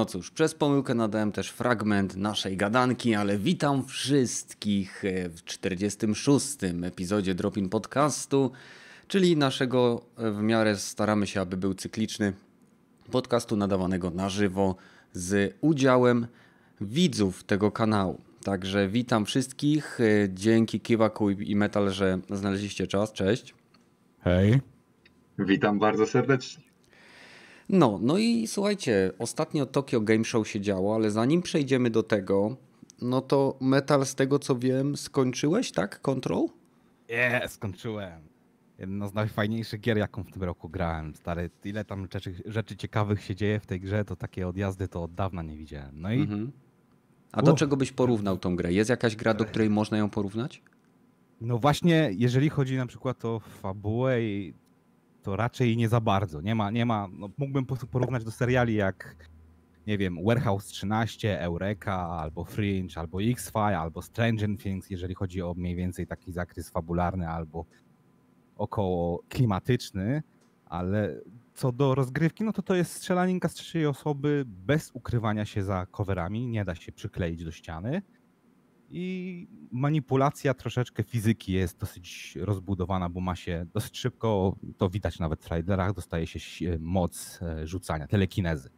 No cóż, przez pomyłkę nadałem też fragment naszej gadanki, ale witam wszystkich w 46. epizodzie Dropin Podcastu, czyli naszego w miarę staramy się, aby był cykliczny podcastu nadawanego na żywo z udziałem widzów tego kanału. Także witam wszystkich. Dzięki Kiwaku i Metal, że znaleźliście czas. Cześć. Hej. Witam bardzo serdecznie. No, no i słuchajcie, ostatnio Tokyo Game Show się działo, ale zanim przejdziemy do tego, no to Metal, z tego co wiem, skończyłeś, tak? Control? Nie, skończyłem. Jedna z najfajniejszych gier, jaką w tym roku grałem. Stary, ile tam rzeczy, rzeczy ciekawych się dzieje w tej grze, to takie odjazdy to od dawna nie widziałem. No i Mhm. A do czego byś porównał tą grę? Jest jakaś gra, do której można ją porównać? no właśnie, jeżeli chodzi na przykład o fabułę, i- to raczej nie za bardzo. Nie ma, nie ma, no mógłbym porównać do seriali jak, nie wiem, Warehouse 13, Eureka, albo Fringe, albo X-File, albo Stranger Things, jeżeli chodzi o mniej więcej taki zakres fabularny, albo około klimatyczny, ale co do rozgrywki, no to to jest strzelaninka z trzeciej osoby bez ukrywania się za coverami, nie da się przykleić do ściany. I manipulacja troszeczkę fizyki jest dosyć rozbudowana, bo ma się dosyć szybko, to widać nawet w trailerach, dostaje się si- moc e, rzucania, telekinezy.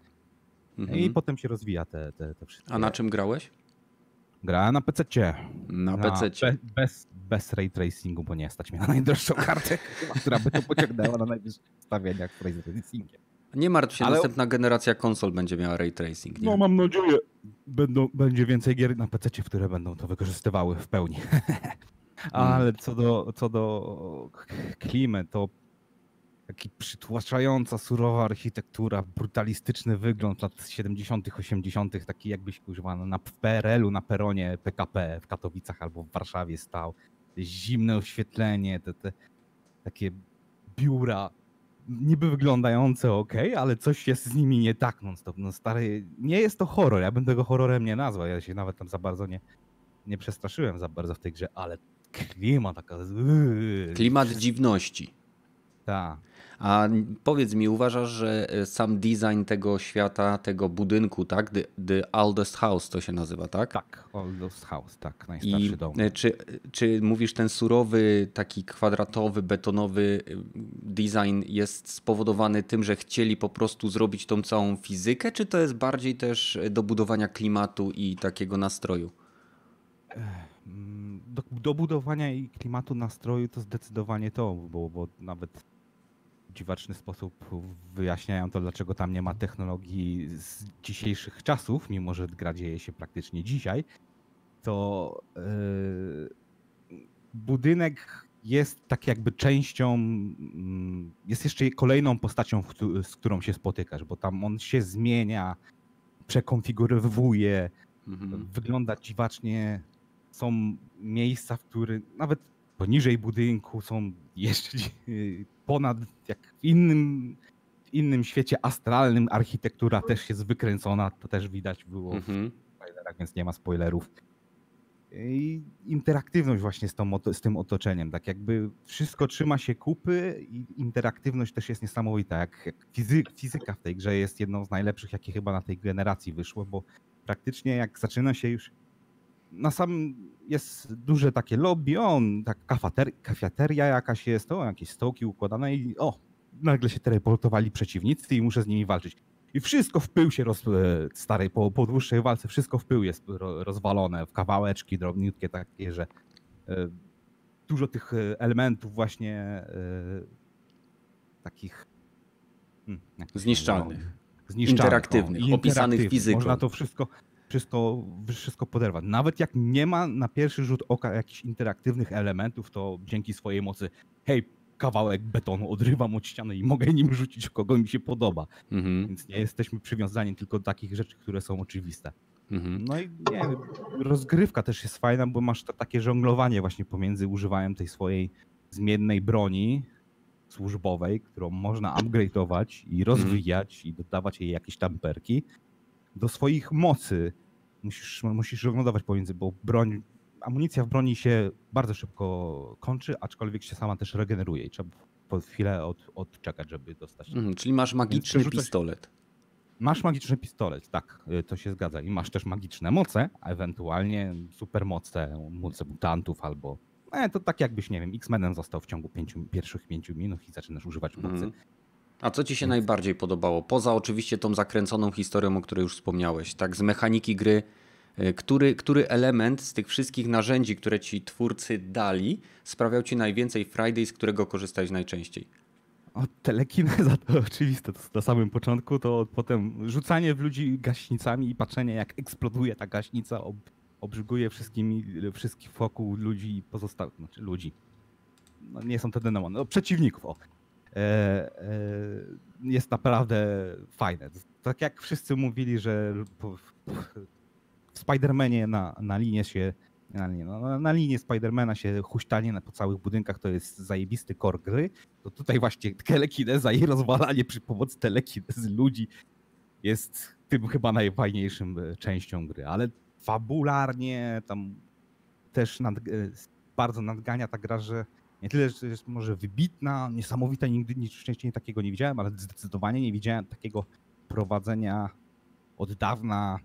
Mhm. I potem się rozwija te, te, te wszystkie. A na czym grałeś? Gra na PC. Na PC. Be, bez, bez ray tracingu, bo nie stać mnie na najdroższą kartę, która by to pociągnęła na najwyższych ustawieniach z ray tracingiem. Nie martw się, Ale- następna generacja konsol będzie miała ray tracing. Nie? No mam nadzieję, będą, będzie więcej gier na PC, które będą to wykorzystywały w pełni. Ale co do, co do klimy, to taki przytłaczająca, surowa architektura, brutalistyczny wygląd lat 70., 80., taki jakbyś no, na w PRL-u na peronie PKP w Katowicach albo w Warszawie stał. Zimne oświetlenie, te, te takie biura niby wyglądające ok, ale coś jest z nimi nie tak non-stop. No stary, nie jest to horror, ja bym tego horrorem nie nazwał, ja się nawet tam za bardzo nie, nie przestraszyłem za bardzo w tej grze, ale klima taka... Klimat dziwności. Tak. A powiedz mi, uważasz, że e, sam design tego świata, tego budynku, tak? The, the Oldest House to się nazywa, tak? Tak, Oldest House, tak, najstarszy I dom. e, czy, czy mówisz, ten surowy, taki kwadratowy, betonowy e, design jest spowodowany tym, że chcieli po prostu zrobić tą całą fizykę, czy to jest bardziej też do budowania klimatu i takiego nastroju? Mm, Do, do budowania i klimatu nastroju to zdecydowanie to, bo, bo nawet dziwaczny sposób wyjaśniają to, dlaczego tam nie ma technologii z dzisiejszych czasów, mimo że gra dzieje się praktycznie dzisiaj, to yy, budynek jest tak jakby częścią, mm, jest jeszcze kolejną postacią, z którą się spotykasz, bo tam on się zmienia, przekonfigurowuje, Mhm. wygląda dziwacznie. Są miejsca, w których nawet poniżej budynku są jeszcze ponad, jak w innym, w innym świecie astralnym architektura też jest wykręcona, to też widać było w Mhm. trailerach, więc nie ma spoilerów. I interaktywność właśnie z, tą, z tym otoczeniem, tak jakby wszystko trzyma się kupy i interaktywność też jest niesamowita. Jak fizy, fizyka w tej grze jest jedną z najlepszych, jakie chyba na tej generacji wyszło, bo praktycznie jak zaczyna się już na sam jest duże takie lobby, on, tak kafater, kafiateria jakaś jest, o, jakieś stołki układane i o, nagle się teleportowali przeciwnicy i muszę z nimi walczyć. I wszystko w pył się roz, e, starej, po, po dłuższej walce, wszystko w pył jest ro, rozwalone w kawałeczki drobniutkie takie, że e, dużo tych e, elementów właśnie takich hmm, Zniszczalnych. zniszczalnych, Interaktywnych, i opisanych interaktywnych. fizyką. Można to wszystko, wszystko, wszystko poderwać. Nawet jak nie ma na pierwszy rzut oka jakichś interaktywnych elementów, to dzięki swojej mocy, hej, kawałek betonu odrywam od ściany i mogę nim rzucić kogo mi się podoba. Mhm. Więc nie jesteśmy przywiązani tylko do takich rzeczy, które są oczywiste. Mhm. No i nie rozgrywka też jest fajna, bo masz to takie żonglowanie właśnie pomiędzy używaniem tej swojej zmiennej broni służbowej, którą można upgrade'ować i rozwijać i dodawać jej jakieś tam perki, do swoich mocy. Musisz, musisz żonglować pomiędzy, bo broń, amunicja w broni się bardzo szybko kończy, aczkolwiek się sama też regeneruje i trzeba po chwilę od, odczekać, żeby dostać. Mhm. Czyli masz magiczny pistolet. Masz magiczny pistolet, tak, y, to się zgadza. I masz też magiczne moce, a ewentualnie supermoce, moce mutantów albo. E, to tak jakbyś, nie wiem, X-Menem został w ciągu pięciu, pierwszych pięciu minut i zaczynasz używać mocy. Mhm. A co ci się najbardziej podobało? Poza oczywiście tą zakręconą historią, o której już wspomniałeś, tak z mechaniki gry, y, który, który element z tych wszystkich narzędzi, które ci twórcy dali, sprawiał ci najwięcej i z którego korzystałeś najczęściej? O, telekineza to oczywiste, to na samym początku, to potem rzucanie w ludzi gaśnicami i patrzenie jak eksploduje ta gaśnica, ob, obrzyguje wszystkimi, wszystkich wokół ludzi i pozostałych, znaczy ludzi. No, nie są to demony, no, przeciwników, o. E, e, jest naprawdę fajne. Tak jak wszyscy mówili, że w Spider-Manie na, na linię się na linię, no, na- linię Spidermana się huśtanie po całych budynkach to jest zajebisty core gry, to tutaj właśnie telekineza i rozwalanie przy pomocy telekinezy ludzi jest tym chyba najfajniejszym e, częścią gry, ale fabularnie tam też nad, bardzo nadgania ta gra, że nie tyle, że jest może wybitna, niesamowita, nigdy nic wcześniej takiego nie widziałem, ale zdecydowanie nie widziałem takiego prowadzenia od dawna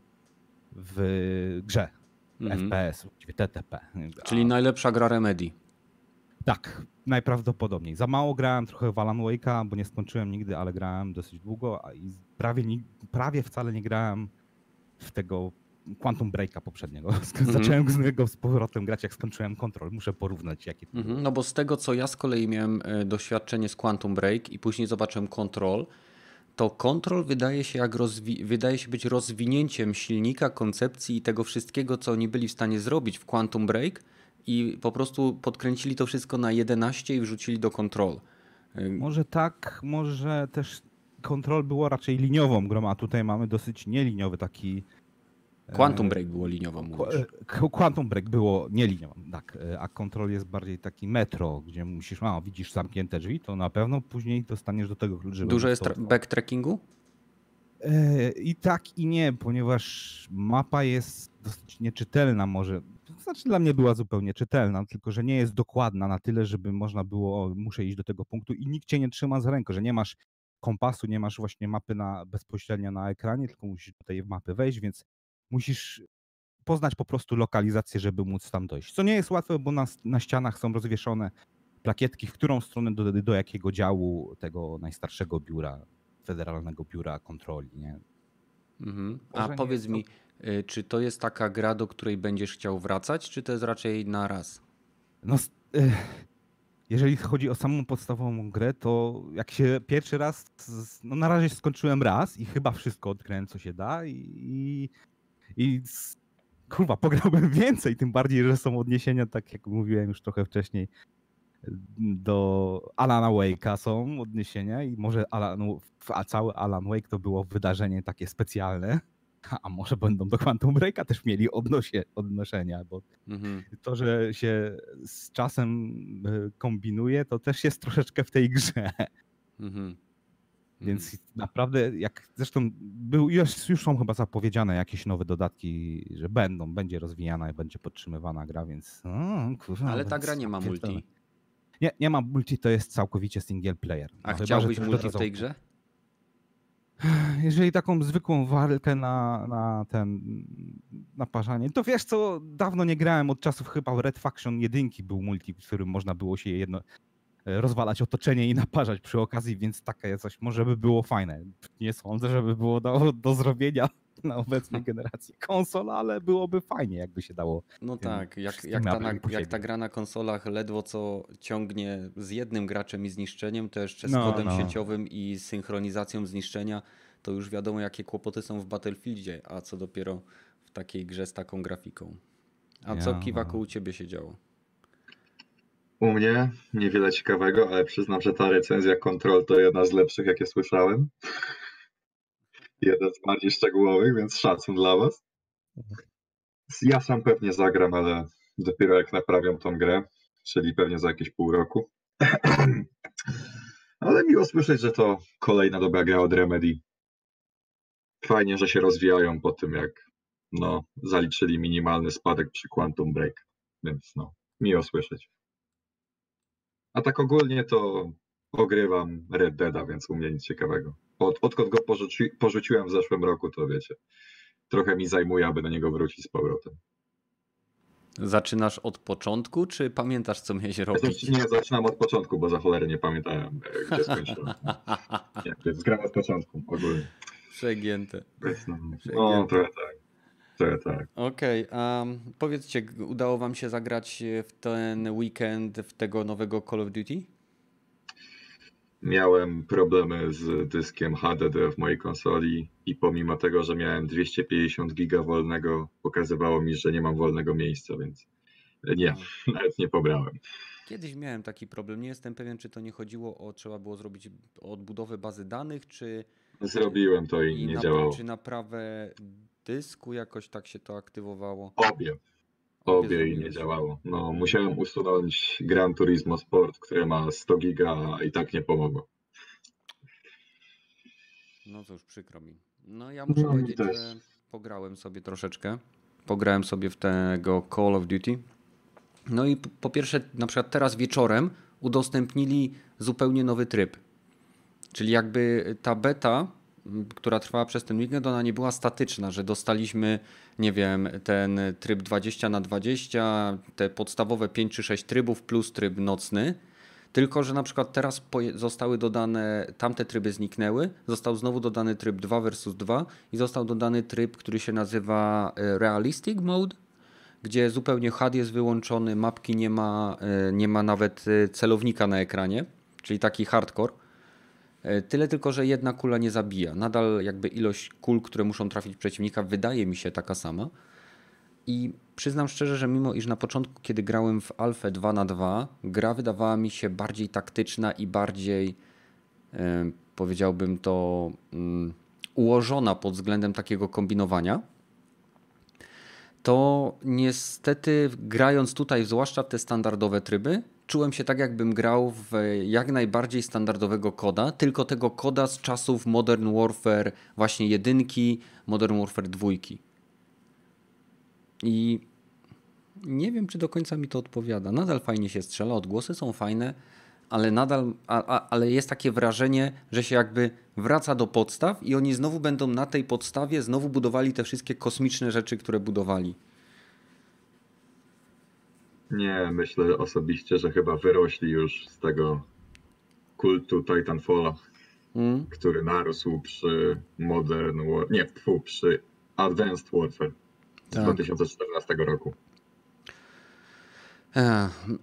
w grze. Mhm. FPS, TTP. Czyli najlepsza gra Remedy. Tak, najprawdopodobniej. Za mało grałem trochę w Alan Wake'a, bo nie skończyłem nigdy, ale grałem dosyć długo i prawie, prawie wcale nie grałem w tego Quantum Breaka poprzedniego. Zacząłem z niego z powrotem grać, jak skończyłem kontrol. Muszę porównać, jakie Mhm. było. No bo z tego, co ja z kolei miałem e, doświadczenie z Quantum Break i później zobaczyłem Control, to Control wydaje się, jak rozwi- wydaje się być rozwinięciem silnika, koncepcji i tego wszystkiego, co oni byli w stanie zrobić w Quantum Break i po prostu podkręcili to wszystko na 11 i wrzucili do Control. E, Może tak, może też kontrol było raczej liniową grą, a tutaj mamy dosyć nieliniowy taki... e, Quantum Break było liniową, mówisz. e, Quantum Break było nie linią, tak, e, a Control jest bardziej taki metro, gdzie musisz, a widzisz zamknięte drzwi, to na pewno później dostaniesz do tego klucz, żeby Dużo jest backtrackingu? E, I tak i nie, ponieważ mapa jest dosyć nieczytelna może. To znaczy dla mnie była zupełnie czytelna, tylko że nie jest dokładna na tyle, żeby można było, o, muszę iść do tego punktu i nikt cię nie trzyma za rękę, że nie masz kompasu, nie masz właśnie mapy na, bezpośrednio na ekranie, tylko musisz do tej mapy wejść, więc musisz poznać po prostu lokalizację, żeby móc tam dojść. Co nie jest łatwe, bo na, na ścianach są rozwieszone plakietki, w którą stronę do, do jakiego działu tego najstarszego biura, Federalnego Biura Kontroli, nie? Mhm. A powiedz to- mi, y, czy to jest taka gra, do której będziesz chciał wracać, czy to jest raczej na raz? No, eh, jeżeli chodzi o samą podstawową grę, to jak się pierwszy raz, no na razie skończyłem raz i chyba wszystko odkryłem, co się da i, i, i kurwa, pograłbym więcej, tym bardziej, że są odniesienia, tak jak mówiłem już trochę wcześniej, do Alana Wake'a są odniesienia i może Alan, a cały Alan Wake to było wydarzenie takie specjalne, a może będą do Quantum Break'a też mieli odnosie, odnoszenia, bo Mhm. to, że się z czasem y, kombinuje, to też jest troszeczkę w tej grze. Mhm. Więc naprawdę, jak zresztą był, już, już są chyba zapowiedziane jakieś nowe dodatki, że będą, będzie rozwijana i będzie podtrzymywana gra, więc. O, kurwa, Ale ta więc gra nie ma pierdolę. multi. Nie, nie ma multi, to jest całkowicie single player. A No chyba, chciałbyś coś multi w tej grze? Jeżeli taką zwykłą walkę na, na ten naparzanie, to wiesz co, dawno nie grałem od czasów chyba Red Faction jedynki był multi, w którym można było się jedno rozwalać otoczenie i naparzać przy okazji, więc takie coś może by było fajne. Nie sądzę, żeby było do, do zrobienia na obecnej generacji konsol, ale byłoby fajnie, jakby się dało. No tym tak, jak, jak, ta, na, jak ta gra na konsolach ledwo co ciągnie z jednym graczem i zniszczeniem, to jeszcze z No, kodem no. sieciowym i synchronizacją zniszczenia, to już wiadomo jakie kłopoty są w Battlefieldzie, a co dopiero w takiej grze z taką grafiką. A co Ja, Kiwaku no. u ciebie się działo? U mnie niewiele ciekawego, ale przyznam, że ta recenzja Control to jedna z lepszych, jakie słyszałem. Jeden z bardziej szczegółowych, więc szacun dla was. Ja sam pewnie zagram, ale dopiero jak naprawią tą grę, czyli pewnie za jakieś pół roku. Ale miło słyszeć, że to kolejna dobra gra od Remedy. Fajnie, że się rozwijają po tym, jak no, zaliczyli minimalny spadek przy Quantum Break. Więc no, miło słyszeć. A tak ogólnie to ogrywam Red Deada, więc u mnie nic ciekawego. Od, odkąd go porzuci, porzuciłem w zeszłym roku, to wiecie, trochę mi zajmuje, aby do niego wrócić z powrotem. Zaczynasz od początku, czy pamiętasz, co miałeś robić? Nie, zaczynam od początku, bo za cholerę nie pamiętałem, e, gdzie skończyłem. Nie, więc gram od początku ogólnie. Przegięte. Więc no, no trochę tak. Trochę tak. Okej, okay, a powiedzcie, udało wam się zagrać w ten weekend w tego nowego Call of Duty? Miałem problemy z dyskiem HDD w mojej konsoli i pomimo tego, że miałem 250 giga wolnego, pokazywało mi, że nie mam wolnego miejsca, więc nie, no. nawet nie pobrałem. Kiedyś miałem taki problem. Nie jestem pewien, czy to nie chodziło o trzeba było zrobić odbudowę bazy danych, czy. Zrobiłem to i, i nie na, działało. Czy naprawę dysku jakoś tak się to aktywowało? Obie. Obie i nie działało. No, musiałem usunąć Gran Turismo Sport, które ma 100 giga i tak nie pomogło. No już przykro mi. No ja muszę no, powiedzieć, też. że pograłem sobie troszeczkę. Pograłem sobie w tego Call of Duty. No i po pierwsze, na przykład teraz wieczorem udostępnili zupełnie nowy tryb. Czyli jakby ta beta która trwała przez ten weekend, ona nie była statyczna, że dostaliśmy, nie wiem, ten tryb 20 na 20, te podstawowe 5 czy 6 trybów plus tryb nocny. Tylko, że na przykład teraz zostały dodane, tamte tryby zniknęły, został znowu dodany tryb 2 versus 2 i został dodany tryb, który się nazywa e, Realistic Mode, gdzie zupełnie HUD jest wyłączony, mapki nie ma, e, nie ma nawet e, celownika na ekranie, czyli taki hardcore. E, tyle tylko, że jedna kula nie zabija. Nadal jakby ilość kul, które muszą trafić przeciwnika, wydaje mi się taka sama. I przyznam szczerze, że mimo iż na początku, kiedy grałem w Alfę 2 na 2 gra wydawała mi się bardziej taktyczna i bardziej, e, powiedziałbym to, mm, ułożona pod względem takiego kombinowania, to niestety grając tutaj, zwłaszcza te standardowe tryby, czułem się tak, jakbym grał w jak najbardziej standardowego koda, tylko tego koda z czasów Modern Warfare, właśnie jedynki, Modern Warfare dwójki. I nie wiem, czy do końca mi to odpowiada. Nadal fajnie się strzela, odgłosy są fajne, ale nadal, a, a, ale jest takie wrażenie, że się jakby wraca do podstaw i oni znowu będą na tej podstawie znowu budowali te wszystkie kosmiczne rzeczy, które budowali. Nie, myślę osobiście, że chyba wyrośli już z tego kultu Titanfalla, hmm? który narósł przy Modern War, nie, tfu, przy Advanced Warfare z tak. 2014 roku.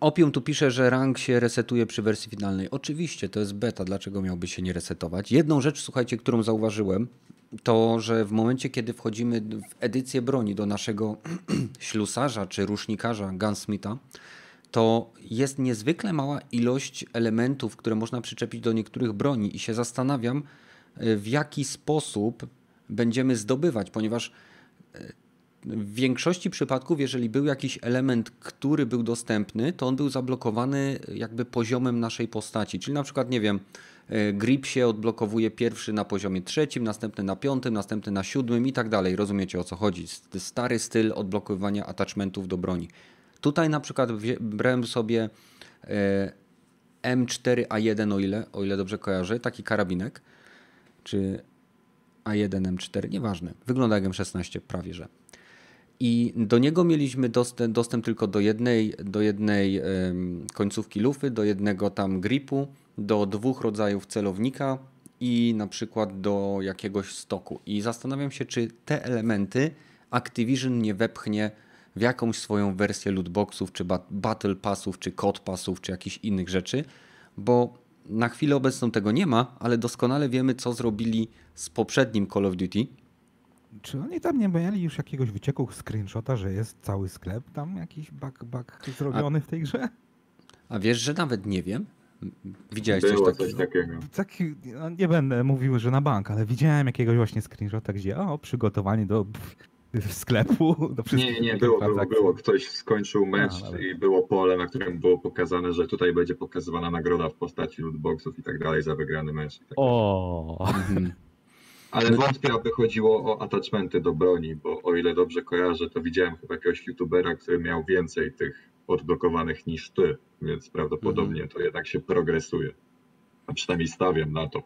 Opium tu pisze, że rank się resetuje przy wersji finalnej. Oczywiście, to jest beta, dlaczego miałby się nie resetować? Jedną rzecz, słuchajcie, którą zauważyłem, to, że w momencie, kiedy wchodzimy w edycję broni do naszego ślusarza czy rusznikarza Gunsmitha, to jest niezwykle mała ilość elementów, które można przyczepić do niektórych broni i się zastanawiam, e, w jaki sposób będziemy zdobywać, ponieważ e, w większości przypadków, jeżeli był jakiś element, który był dostępny, to on był zablokowany jakby poziomem naszej postaci. Czyli na przykład, nie wiem, e, grip się odblokowuje pierwszy na poziomie trzecim, następny na piątym, następny na siódmym i tak dalej. Rozumiecie o co chodzi? Stary styl odblokowywania attachmentów do broni. Tutaj na przykład brałem sobie e, M4A1, o ile, o ile dobrze kojarzę, taki karabinek, czy A1 M4, nieważne. Wygląda jak M16 prawie, że. I do niego mieliśmy dostęp, dostęp tylko do jednej, do jednej końcówki lufy, do jednego tam gripu, do dwóch rodzajów celownika i na przykład do jakiegoś stoku. I zastanawiam się, czy te elementy Activision nie wepchnie w jakąś swoją wersję lootboxów, czy battle passów, czy code passów, czy jakichś innych rzeczy, bo na chwilę obecną tego nie ma, ale doskonale wiemy, co zrobili z poprzednim Call of Duty, czy oni tam nie mieli już jakiegoś wycieku screenshota, że jest cały sklep tam jakiś bug, bug zrobiony a, w tej grze? A wiesz, że nawet nie wiem? Widziałeś coś takiego? coś takiego? Taki, no nie będę mówił, że na bank, ale widziałem jakiegoś właśnie screenshota, gdzie o, przygotowanie do sklepu. Do nie, nie, było, było, było. Ktoś skończył mecz a, ale... i było pole, na którym było pokazane, że tutaj będzie pokazywana nagroda w postaci lootboxów i tak dalej za wygrany mecz. Tak o. Ale wątpię, aby chodziło o attachmenty do broni, bo o ile dobrze kojarzę, to widziałem chyba jakiegoś youtubera, który miał więcej tych odblokowanych niż ty, więc prawdopodobnie mhm. to jednak się progresuje. A przynajmniej stawiam na to.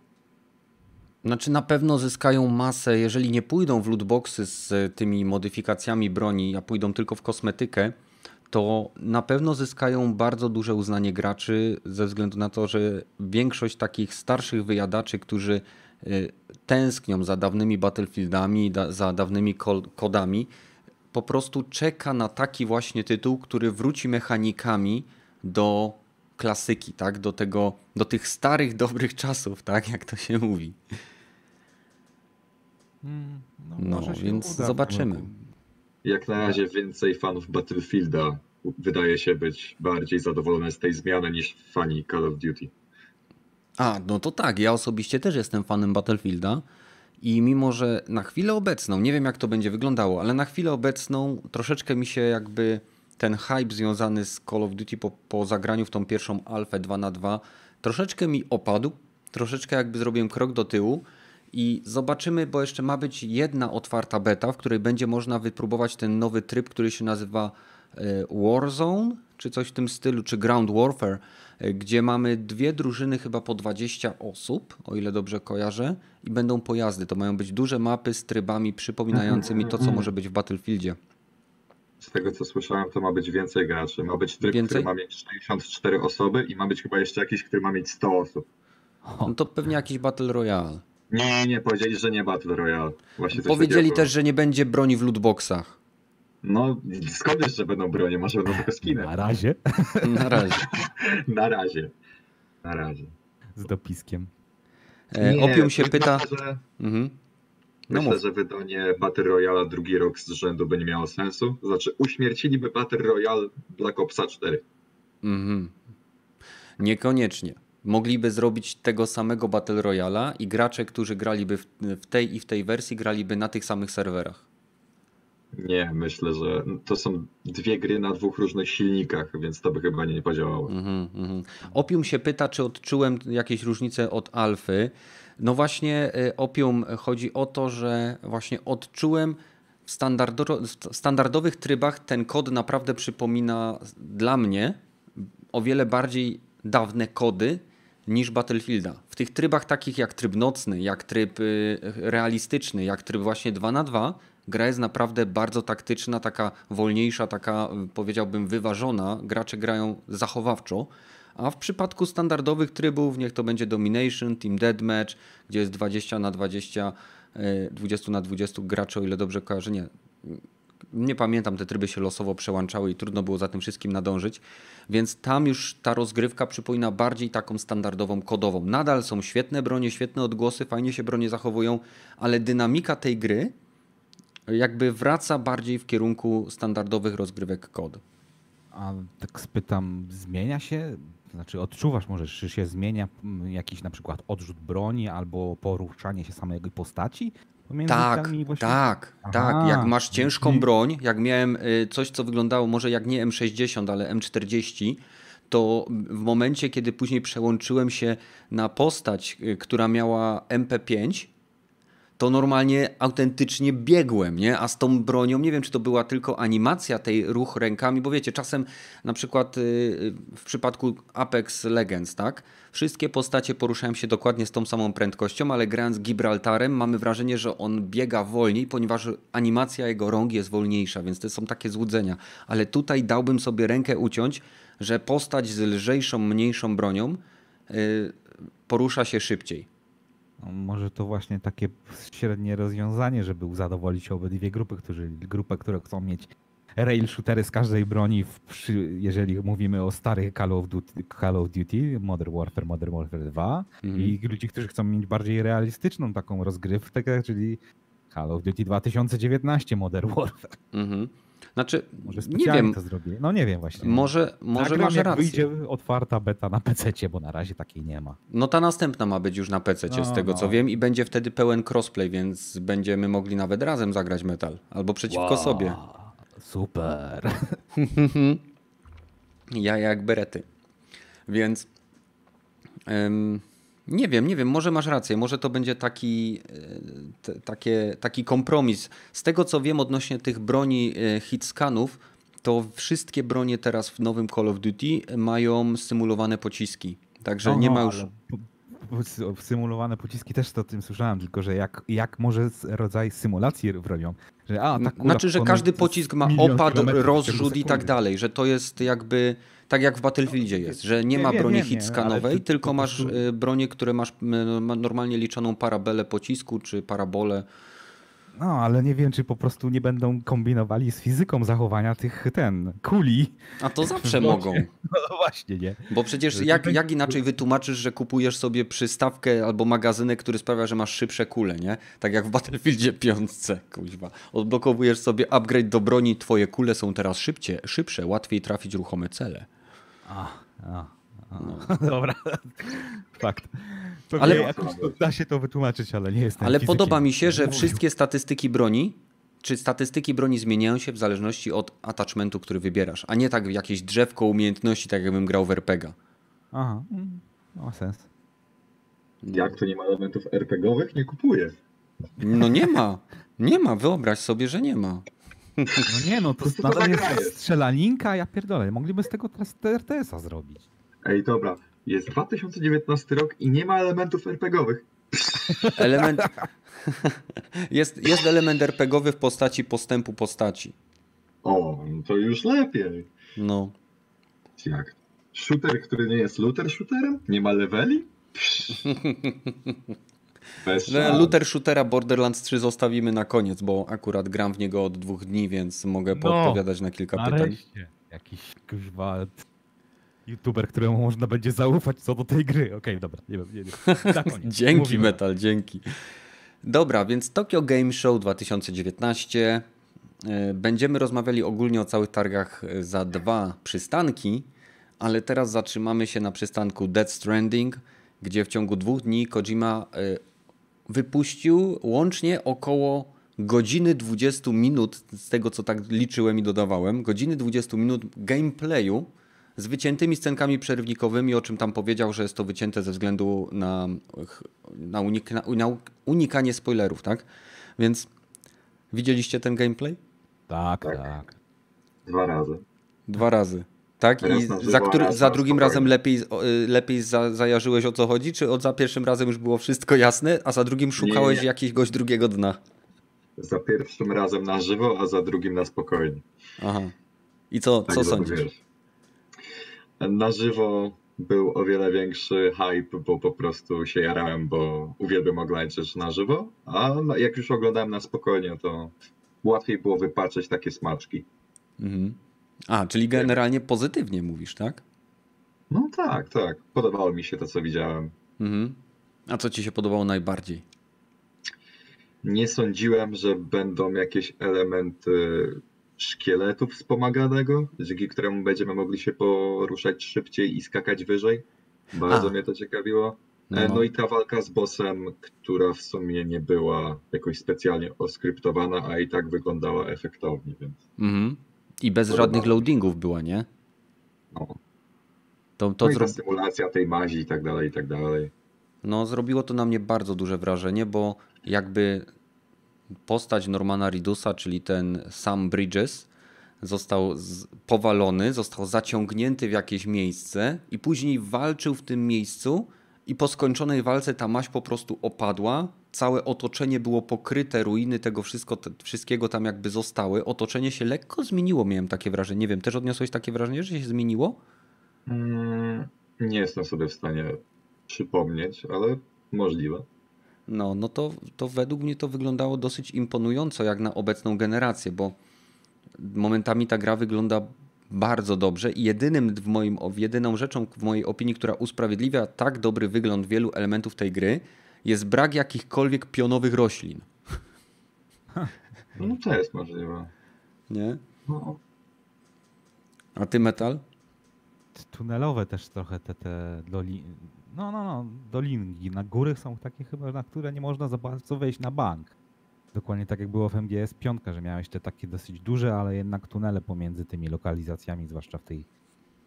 Znaczy na pewno zyskają masę, jeżeli nie pójdą w lootboxy z tymi modyfikacjami broni, a pójdą tylko w kosmetykę, to na pewno zyskają bardzo duże uznanie graczy ze względu na to, że większość takich starszych wyjadaczy, którzy y, tęsknią za dawnymi Battlefieldami, za dawnymi kodami, po prostu czeka na taki właśnie tytuł, który wróci mechanikami do klasyki, tak? Do tego, do tych starych, dobrych czasów, tak? Jak to się mówi. Hmm, no, no więc uda. zobaczymy. Jak na razie więcej fanów Battlefielda wydaje się być bardziej zadowolone z tej zmiany niż fani Call of Duty. A, no to tak, ja osobiście też jestem fanem Battlefielda i mimo, że na chwilę obecną, nie wiem jak to będzie wyglądało, ale na chwilę obecną troszeczkę mi się jakby ten hype związany z Call of Duty po, po zagraniu w tą pierwszą alfę 2 na 2 troszeczkę mi opadł, troszeczkę jakby zrobiłem krok do tyłu i zobaczymy, bo jeszcze ma być jedna otwarta beta, w której będzie można wypróbować ten nowy tryb, który się nazywa Warzone, czy coś w tym stylu, czy Ground Warfare, e, gdzie mamy dwie drużyny chyba po 20 osób, o ile dobrze kojarzę, i będą pojazdy. To mają być duże mapy z trybami przypominającymi to, co może być w Battlefieldzie. Z tego co słyszałem, to ma być więcej graczy. Ma być tryb, więcej? który ma mieć 64 osoby i ma być chyba jeszcze jakiś, który ma mieć 100 osób. No to pewnie jakiś Battle Royale. Nie, nie, powiedzieli, że nie Battle Royale. Właśnie powiedzieli też, że nie będzie broni w lootboxach. No, skąd jeszcze będą bronie? Może będą tylko skiny. Na razie. Na razie. Na razie. Na razie. Z dopiskiem. E, nie, opium się pyta. że... Mhm. No Myślę, że wydanie Battle Royale drugi rok z rzędu by nie miało sensu. Znaczy, uśmierciliby Battle Royale Black Opsa 4. Mhm. Niekoniecznie. Mogliby zrobić tego samego Battle Royala i gracze, którzy graliby w tej i w tej wersji, graliby na tych samych serwerach. Nie, myślę, że to są dwie gry na dwóch różnych silnikach, więc to by chyba nie podziałało. Mm -hmm. Opium się pyta, czy odczułem jakieś różnice od alfy. No właśnie, y, Opium chodzi o to, że właśnie odczułem w, w standardowych trybach ten kod naprawdę przypomina dla mnie o wiele bardziej dawne kody niż Battlefielda. W tych trybach takich jak tryb nocny, jak tryb y, realistyczny, jak tryb właśnie 2 na 2 gra jest naprawdę bardzo taktyczna, taka wolniejsza, taka powiedziałbym wyważona. Gracze grają zachowawczo. A w przypadku standardowych trybów, niech to będzie Domination, Team Deathmatch, gdzie jest 20 na 20, 20 y, na 20 graczy, o ile dobrze kojarzę, nie, nie pamiętam, te tryby się losowo przełączały i trudno było za tym wszystkim nadążyć, więc tam już ta rozgrywka przypomina bardziej taką standardową, kodową. Nadal są świetne bronie, świetne odgłosy, fajnie się bronie zachowują, ale dynamika tej gry jakby wraca bardziej w kierunku standardowych rozgrywek kod. A tak spytam, zmienia się? Znaczy odczuwasz może, czy się zmienia jakiś na przykład odrzut broni albo poruszanie się samej postaci? tak, tak, Aha, tak. Jak masz ciężką broń, jak miałem y, coś, co wyglądało może jak nie M60, ale M40, to w momencie, kiedy później przełączyłem się na postać, y, która miała MP5, to normalnie autentycznie biegłem, nie? A z tą bronią, nie wiem, czy to była tylko animacja tej ruch rękami, bo wiecie, czasem na przykład y, w przypadku Apex Legends, tak? Wszystkie postacie poruszają się dokładnie z tą samą prędkością, ale grając Gibraltarem mamy wrażenie, że on biega wolniej, ponieważ animacja jego rąk jest wolniejsza, więc to są takie złudzenia. Ale tutaj dałbym sobie rękę uciąć, że postać z lżejszą, mniejszą bronią yy, porusza się szybciej. No, może to właśnie takie średnie rozwiązanie, żeby zadowolić obydwie grupy, którzy, grupę, które chcą mieć rail shootery z każdej broni, w, jeżeli mówimy o starych Call of, Duty, Call of Duty, Modern Warfare, Modern Warfare 2 mhm. i ludzi, którzy chcą mieć bardziej realistyczną taką rozgrywkę, czyli Call of Duty 2019 Modern Warfare. Mhm. Znaczy, może nie wiem. to zrobię. No nie wiem właśnie. Może, może Nagram, masz jak rację. wyjdzie otwarta beta na PC, bo na razie takiej nie ma. No ta następna ma być już na PC, no, z tego no. co wiem, i będzie wtedy pełen crossplay, więc będziemy mogli nawet razem zagrać metal. Albo przeciwko wow. sobie. Super. ja jak berety. Więc ym, nie wiem, nie wiem, może masz rację, może to będzie taki, e, t, takie, taki kompromis. Z tego co wiem odnośnie tych broni e, hitscanów, to wszystkie bronie teraz w nowym Call of Duty mają symulowane pociski. Także Aha, nie ma już. symulowane pociski też to o tym słyszałem, tylko że jak, jak może rodzaj symulacji robią, że a, ta Znaczy, że każdy pocisk ma opad, rozrzut i tak dalej, że to jest jakby tak jak w Battlefieldzie jest, że nie ma broni hit skanowej, tylko masz. Y, broni, które masz normalnie liczoną parabelę pocisku czy parabolę no, ale nie wiem, czy po prostu nie będą kombinowali z fizyką zachowania tych, ten, kuli. A to zawsze mogą. No właśnie, nie. Bo przecież jak, jak inaczej wytłumaczysz, że kupujesz sobie przystawkę albo magazynek, który sprawia, że masz szybsze kule, nie? Tak jak w Battlefieldzie piątce, kuźwa. Odblokowujesz sobie upgrade do broni, twoje kule są teraz szybcie, szybsze, łatwiej trafić ruchome cele. A, a, a. No. Dobra, fakt. Pewnie ale jakoś to, da się to wytłumaczyć, ale nie jestem Ale podoba mi się, że wszystkie statystyki broni, czy statystyki broni zmieniają się w zależności od attachmentu, który wybierasz, a nie tak jakieś drzewko umiejętności, tak jakbym grał w RPGa. Aha, mm, ma sens. Jak to nie ma elementów RPGowych? Nie kupuję. No nie ma. Nie ma, wyobraź sobie, że nie ma. No nie no, to, to nadal jest strzelaninka, ja pierdolę. Mogliby z tego teraz RTS-a zrobić. Ej, dobra. Jest 2019 rok i nie ma elementów RPGowych. Element... jest, jest element RPGowy w postaci postępu postaci. O, no to już lepiej. No. Jak? Shooter, który nie jest looter shooterem? Nie ma leveli? No, looter shootera Borderlands 3 zostawimy na koniec, bo akurat gram w niego od dwóch dni, więc mogę no, podpowiadać na kilka nareszcie. pytań. Jakiś kuźwa youtuber, któremu można będzie zaufać co do tej gry. Okej, okay, dobra, nie wiem. Nie, nie. dzięki Mówimy. Metal, dzięki. Dobra, więc Tokyo Game Show 2019. E, będziemy rozmawiali ogólnie o całych targach e, za dwa przystanki, ale teraz zatrzymamy się na przystanku Dead Stranding, gdzie w ciągu dwóch dni Kojima e, wypuścił łącznie około godziny 20 minut, z tego co tak liczyłem i dodawałem, godziny 20 minut gameplayu z wyciętymi scenkami przerywnikowymi, o czym tam powiedział, że jest to wycięte ze względu na, na, unik na unikanie spoilerów, tak? Więc widzieliście ten gameplay? Tak, tak. tak. Dwa razy. Dwa razy. Tak? I za, który, za drugim razem lepiej, lepiej za, zajarzyłeś o co chodzi, czy od za pierwszym razem już było wszystko jasne, a za drugim szukałeś nie, nie. jakiegoś drugiego dna? Za pierwszym razem na żywo, a za drugim na spokojnie. Aha. I co, tak co sądzisz? Wiesz na żywo był o wiele większy hype, bo po prostu się jarałem, bo uwielbiam oglądać rzeczy na żywo, a jak już oglądałem na spokojnie, to łatwiej było wypatrzeć takie smaczki. Mhm. A, czyli generalnie pozytywnie mówisz, tak? No tak, tak. Podobało mi się to, co widziałem. Mhm. A co ci się podobało najbardziej? Nie sądziłem, że będą jakieś elementy szkieletu wspomaganego, dzięki któremu będziemy mogli się poruszać szybciej i skakać wyżej. Bardzo A. mnie to ciekawiło. No. no. i ta walka z bossem, która w sumie nie była jakoś specjalnie oskryptowana, a i tak wyglądała efektownie, więc. Mhm. I bez żadnych loadingów była, nie? No. To, to no i ta symulacja tej mazi i tak dalej, i tak dalej. No, zrobiło to na mnie bardzo duże wrażenie, bo jakby postać Normana Ridusa, czyli ten Sam Bridges, został powalony, został zaciągnięty w jakieś miejsce i później walczył w tym miejscu i po skończonej walce ta maść po prostu opadła. Całe otoczenie było pokryte, ruiny tego wszystko, te, wszystkiego tam jakby zostały. Otoczenie się lekko zmieniło, miałem takie wrażenie. Nie wiem, też odniosłeś takie wrażenie, że się zmieniło? Mm, nie jestem sobie w stanie przypomnieć, ale możliwe. No, no to, to według mnie to wyglądało dosyć imponująco jak na obecną generację, bo momentami ta gra wygląda bardzo dobrze i jedynym w moim, jedyną rzeczą w mojej opinii, która usprawiedliwia tak dobry wygląd wielu elementów tej gry, jest brak jakichkolwiek pionowych roślin. No to jest możliwe. Nie? No. A ty metal? Tunelowe też trochę te, te doli, no, no, no, dolinki. Na góry są takie chyba, na które nie można za bardzo wejść na bank. Dokładnie tak jak było w MGS 5, że miałeś te takie dosyć duże, ale jednak tunele pomiędzy tymi lokalizacjami, zwłaszcza w tej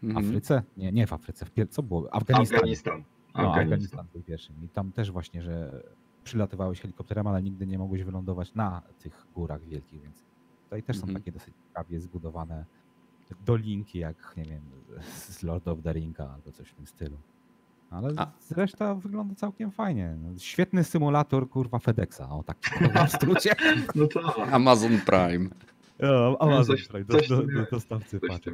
mhm. Afryce. Nie, nie w Afryce, w pier... co było? Afganistan. Afganistan. No, Afganistan był pierwszym. I tam też właśnie, że przylatywałeś helikopterem, ale nigdy nie mogłeś wylądować na tych górach wielkich, więc tutaj też mhm. są takie dosyć prawie zbudowane dolinki, jak nie wiem, z Lord of the Ringa albo coś w tym stylu. Ale A- reszta wygląda całkiem fajnie. Świetny symulator, kurwa, FedExa. O tak w skrócie. No tak. Amazon Prime. O, Amazon coś- Prime, do, coś do, do, dostawcy paczek.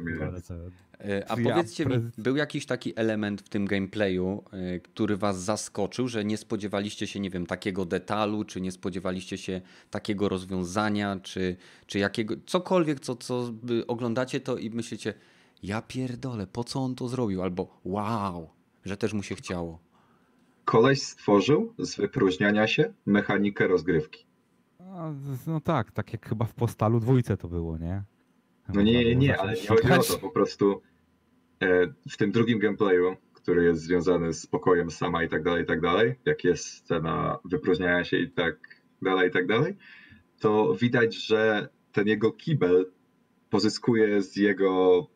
E, A Ja powiedzcie mi, był jakiś taki element w tym gameplayu, e, który was zaskoczył, że nie spodziewaliście się, nie wiem, takiego detalu, czy nie spodziewaliście się takiego rozwiązania, czy, czy jakiego, cokolwiek, co, co oglądacie to i myślicie, ja pierdolę, po co on to zrobił? Albo wow, że też mu się chciało. Koleś stworzył z wypróżniania się mechanikę rozgrywki. No, no tak, tak jak chyba w Postalu dwójce to było, nie? No nie, nie, nie, ale nie chodzi o to. Po prostu e, w tym drugim gameplayu, który jest związany z pokojem sama i tak dalej, i tak dalej, jak jest scena wypróżniania się i tak dalej, i tak dalej, to widać, że ten jego kibel pozyskuje z jego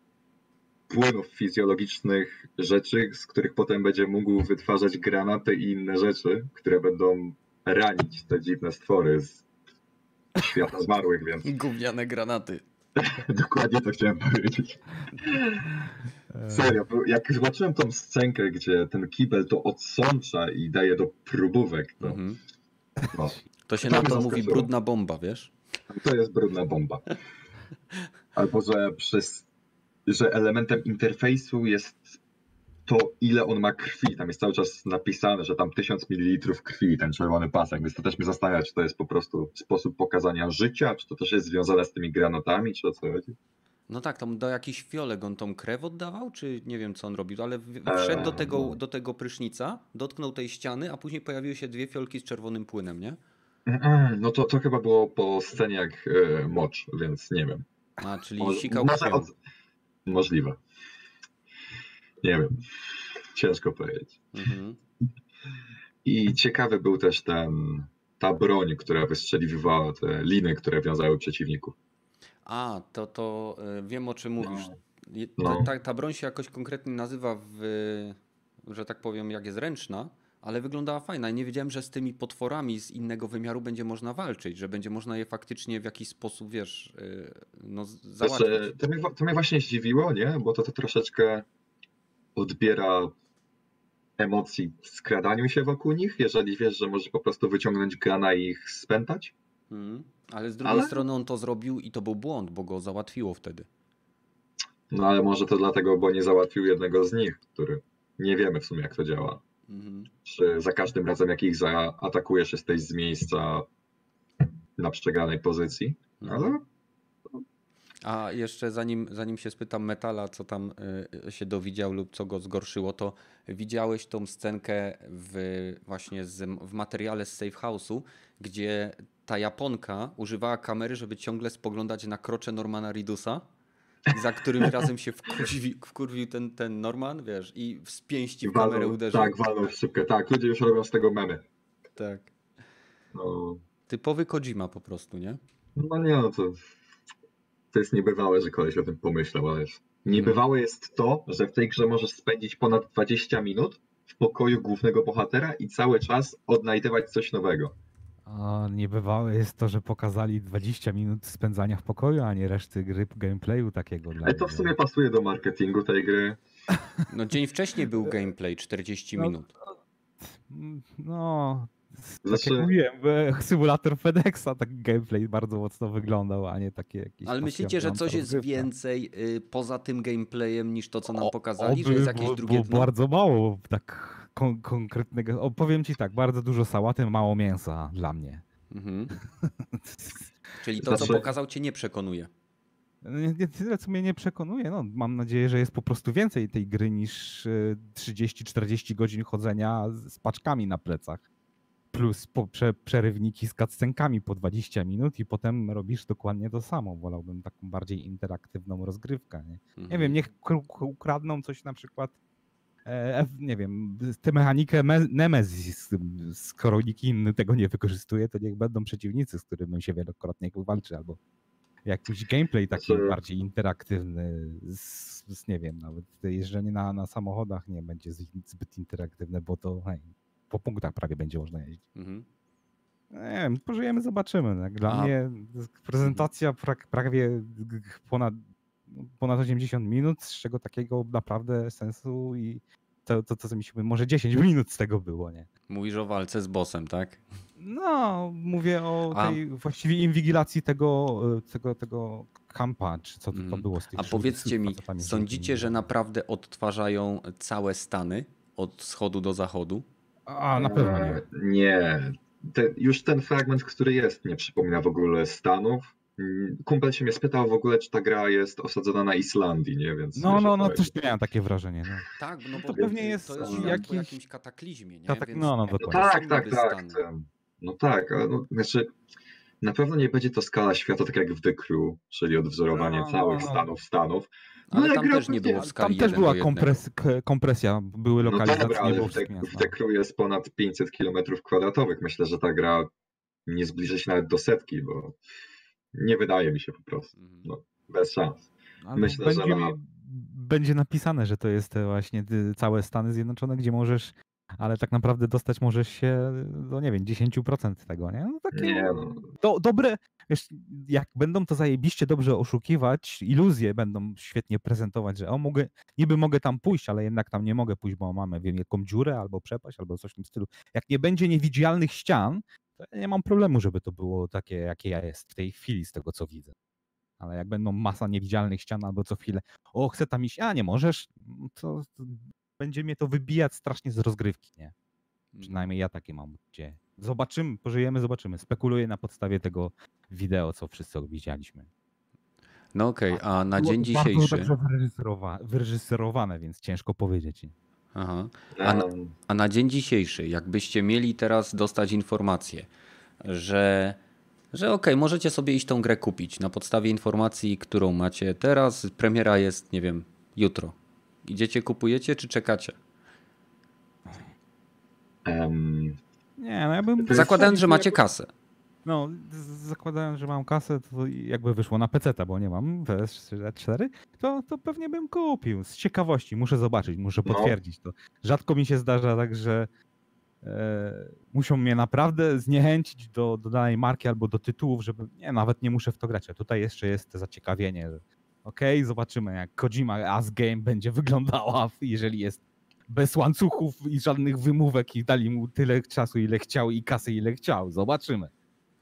płynów fizjologicznych rzeczy, z których potem będzie mógł wytwarzać granaty i inne rzeczy, które będą ranić te dziwne stwory z świata zmarłych, więc Gówniane granaty. dokładnie to chciałem powiedzieć. Serio, bo jak zobaczyłem tą scenkę, gdzie ten kibel to odsącza i daje do próbówek, to, Mhm. no, To się To na to mówi zaskoczyło. brudna bomba, wiesz? to jest brudna bomba. Albo, że przez, że elementem interfejsu jest to, ile on ma krwi. Tam jest cały czas napisane, że tam 1000 ml krwi, ten czerwony pasek, więc to też mnie zastanawia, czy to jest po prostu sposób pokazania życia, czy to też jest związane z tymi granatami, czy o co chodzi. No tak, tam do jakichś fiolek on tą krew oddawał, czy nie wiem co on robił, ale Eee, wszedł do tego, no. do tego prysznica, dotknął tej ściany, a później pojawiły się dwie fiolki z czerwonym płynem, nie? No to, to chyba było po scenie jak e, mocz, więc nie wiem. A, czyli Może- sikał krwią. Możliwe. Nie wiem. Ciężko powiedzieć. Mhm. I ciekawy był też ten, ta broń, która wystrzeliwała te liny, które wiązały przeciwników. A, to, to y, wiem o czym mówisz. No. Ta, ta, ta broń się jakoś konkretnie nazywa, w, że tak powiem, jak jest ręczna, ale wyglądała fajna. I nie wiedziałem, że z tymi potworami z innego wymiaru będzie można walczyć, że będzie można je faktycznie w jakiś sposób, wiesz, y, no, z- załatwić. Znaczy, to, mnie, to mnie właśnie zdziwiło, nie? Bo to, to troszeczkę odbiera emocji w skradaniu się wokół nich, jeżeli wiesz, że możesz po prostu wyciągnąć grana i ich spętać. Mhm. Ale z drugiej Ale- strony on to zrobił i to był błąd, bo go załatwiło wtedy. No ale może to dlatego, bo nie załatwił jednego z nich, który nie wiemy w sumie jak to działa. Mhm. Czy za każdym razem jak ich zaatakujesz jesteś z miejsca na przegranej pozycji, Mhm. ale A jeszcze zanim, zanim się spytam Metala, co tam y, się dowiedział lub co go zgorszyło, to widziałeś tą scenkę w, właśnie z, w materiale z Safe House'u, gdzie ta Japonka używała kamery, żeby ciągle spoglądać na krocze Normana Ridusa, za którym razem się wkurwi, wkurwił ten, ten Norman, wiesz, i z pięści w kamerę uderzył. tak, walnął w szybkę. Tak, ludzie już robią z tego memy. tak. No, Typowy Kojima po prostu, nie? no nie no, to, to jest niebywałe, że koleś o tym pomyślał, ale. Niebywałe jest to, że w tej grze możesz spędzić ponad 20 minut w pokoju głównego bohatera i cały czas odnajdywać coś nowego. A niebywałe jest to, że pokazali 20 minut spędzania w pokoju, a nie reszty gry gameplayu takiego dla Ale to w sumie pasuje do marketingu tej gry. No dzień wcześniej był gameplay 40 No, minut. No, tak Znaczy- jak mówiłem, e, symulator FedExa, tak gameplay bardzo mocno wyglądał, a nie takie jakieś... Ale myślicie, że coś jest rozgrywka. więcej y, poza tym gameplayem niż to, co nam O- pokazali? Że oby jest jakieś było- drugie było dno? bardzo mało tak kon konkretnego... O, powiem ci tak, bardzo dużo sałaty, mało mięsa dla mnie. Mhm. Czyli to, co Znaczy- pokazał, cię nie przekonuje. Nie, nie tyle, co mnie nie przekonuje. No, mam nadzieję, że jest po prostu więcej tej gry niż e, 30-40 godzin chodzenia z paczkami na plecach. Plus po, prze, przerywniki z cutscenkami po 20 minut i potem robisz dokładnie to samo. Wolałbym taką bardziej interaktywną rozgrywkę. Nie, nie Mhm. wiem, niech kr- kr- ukradną coś na przykład, e, nie wiem, tę mechanikę Me- Nemesis, skoro nikt inny tego nie wykorzystuje, to niech będą przeciwnicy, z którymi się wielokrotnie walczy, albo jakiś gameplay taki Znaczy- bardziej interaktywny, z, z, nie wiem, nawet jeżdżenie na, na samochodach nie będzie zbyt interaktywne, bo to hej, po punktach prawie będzie można jeździć. Mhm. Nie wiem, pożyjemy, zobaczymy. Jak Dla A- mnie prezentacja pra, prawie ponad, ponad 80 minut, z czego takiego naprawdę sensu i to, to, to co mieliśmy, może 10 minut z tego było, nie? Mówisz o walce z bossem, tak? No, mówię o A- tej właściwie inwigilacji tego, e, tego, tego kampa, czy co to, to Mhm. było z tych A powiedzcie mi, sądzicie, że naprawdę odtwarzają całe Stany od wschodu do zachodu? A, na pewno nie. Nie. Te, już ten fragment, który jest, nie przypomina w ogóle Stanów. Mm, Kumpel się mnie spytał w ogóle, czy ta gra jest osadzona na Islandii, nie? Więc No, no, no, co też miałem takie wrażenie. No. Tak, no To bo pewnie y, jest to jest jakiś- jakimś kataklizmie, nie? Katak- Więc no, no, No dokładnie. to tak, tak, tak. No tak, ale no, znaczy na pewno nie będzie to skala świata tak jak w The Crew, czyli odwzorowanie No, no, całych no. Stanów Stanów. Ale No, tam gra też nie pewnie- było w skali Tam też 1 była do 1. kompres, kompresja, były No lokalizacje, dobra, nie ale było w The, wszystkim w jasno. The Crew jest ponad 500 km kwadratowych. Myślę, że ta gra nie zbliży się nawet do setki, bo nie wydaje mi się po prostu. Mhm. No. Bez szans. Ale myślę, że będzie, na- będzie napisane, że to jest te właśnie całe Stany Zjednoczone, gdzie możesz, ale tak naprawdę dostać możesz się do, nie wiem, 10% tego, nie? No takie Nie no. do, dobre, wiesz, jak będą to zajebiście dobrze oszukiwać, iluzje będą świetnie prezentować, że o, mogę, niby mogę tam pójść, ale jednak tam nie mogę pójść, bo mamy, wiem, jaką dziurę albo przepaść, albo coś w tym stylu. Jak nie będzie niewidzialnych ścian, to ja nie mam problemu, żeby to było takie, jakie ja jest w tej chwili, z tego co widzę. Ale jak będą masa niewidzialnych ścian albo co chwilę, o, chcę tam iść, a nie możesz, no to, to będzie mnie to wybijać strasznie z rozgrywki, nie? Przynajmniej ja takie mam gdzie. Zobaczymy, pożyjemy, zobaczymy. Spekuluję na podstawie tego wideo, co wszyscy widzieliśmy. No okej, a na dzień to Bardzo dzisiejszy... dobrze wyreżyserowa- wyreżyserowane, więc ciężko powiedzieć. Aha. A na- A na dzień dzisiejszy, jakbyście mieli teraz dostać informację, że, że okej, możecie sobie iść tą grę kupić na podstawie informacji, którą macie teraz, premiera jest, nie wiem, jutro. Idziecie, kupujecie, czy czekacie? em, Nie, no ja bym... Zakładając, że macie kasę. No, zakładając, że mam kasę, to jakby wyszło na PC, bo nie mam PS4, to, to pewnie bym kupił. Z ciekawości, muszę zobaczyć, muszę No. potwierdzić to. Rzadko mi się zdarza tak, że e, muszą mnie naprawdę zniechęcić do, do danej marki albo do tytułów, żeby nie, nawet nie muszę w to grać. A tutaj jeszcze jest zaciekawienie, że okej, zobaczymy jak Kojima As Game będzie wyglądała, jeżeli jest bez łańcuchów i żadnych wymówek i dali mu tyle czasu, ile chciał i kasy, ile chciał. Zobaczymy.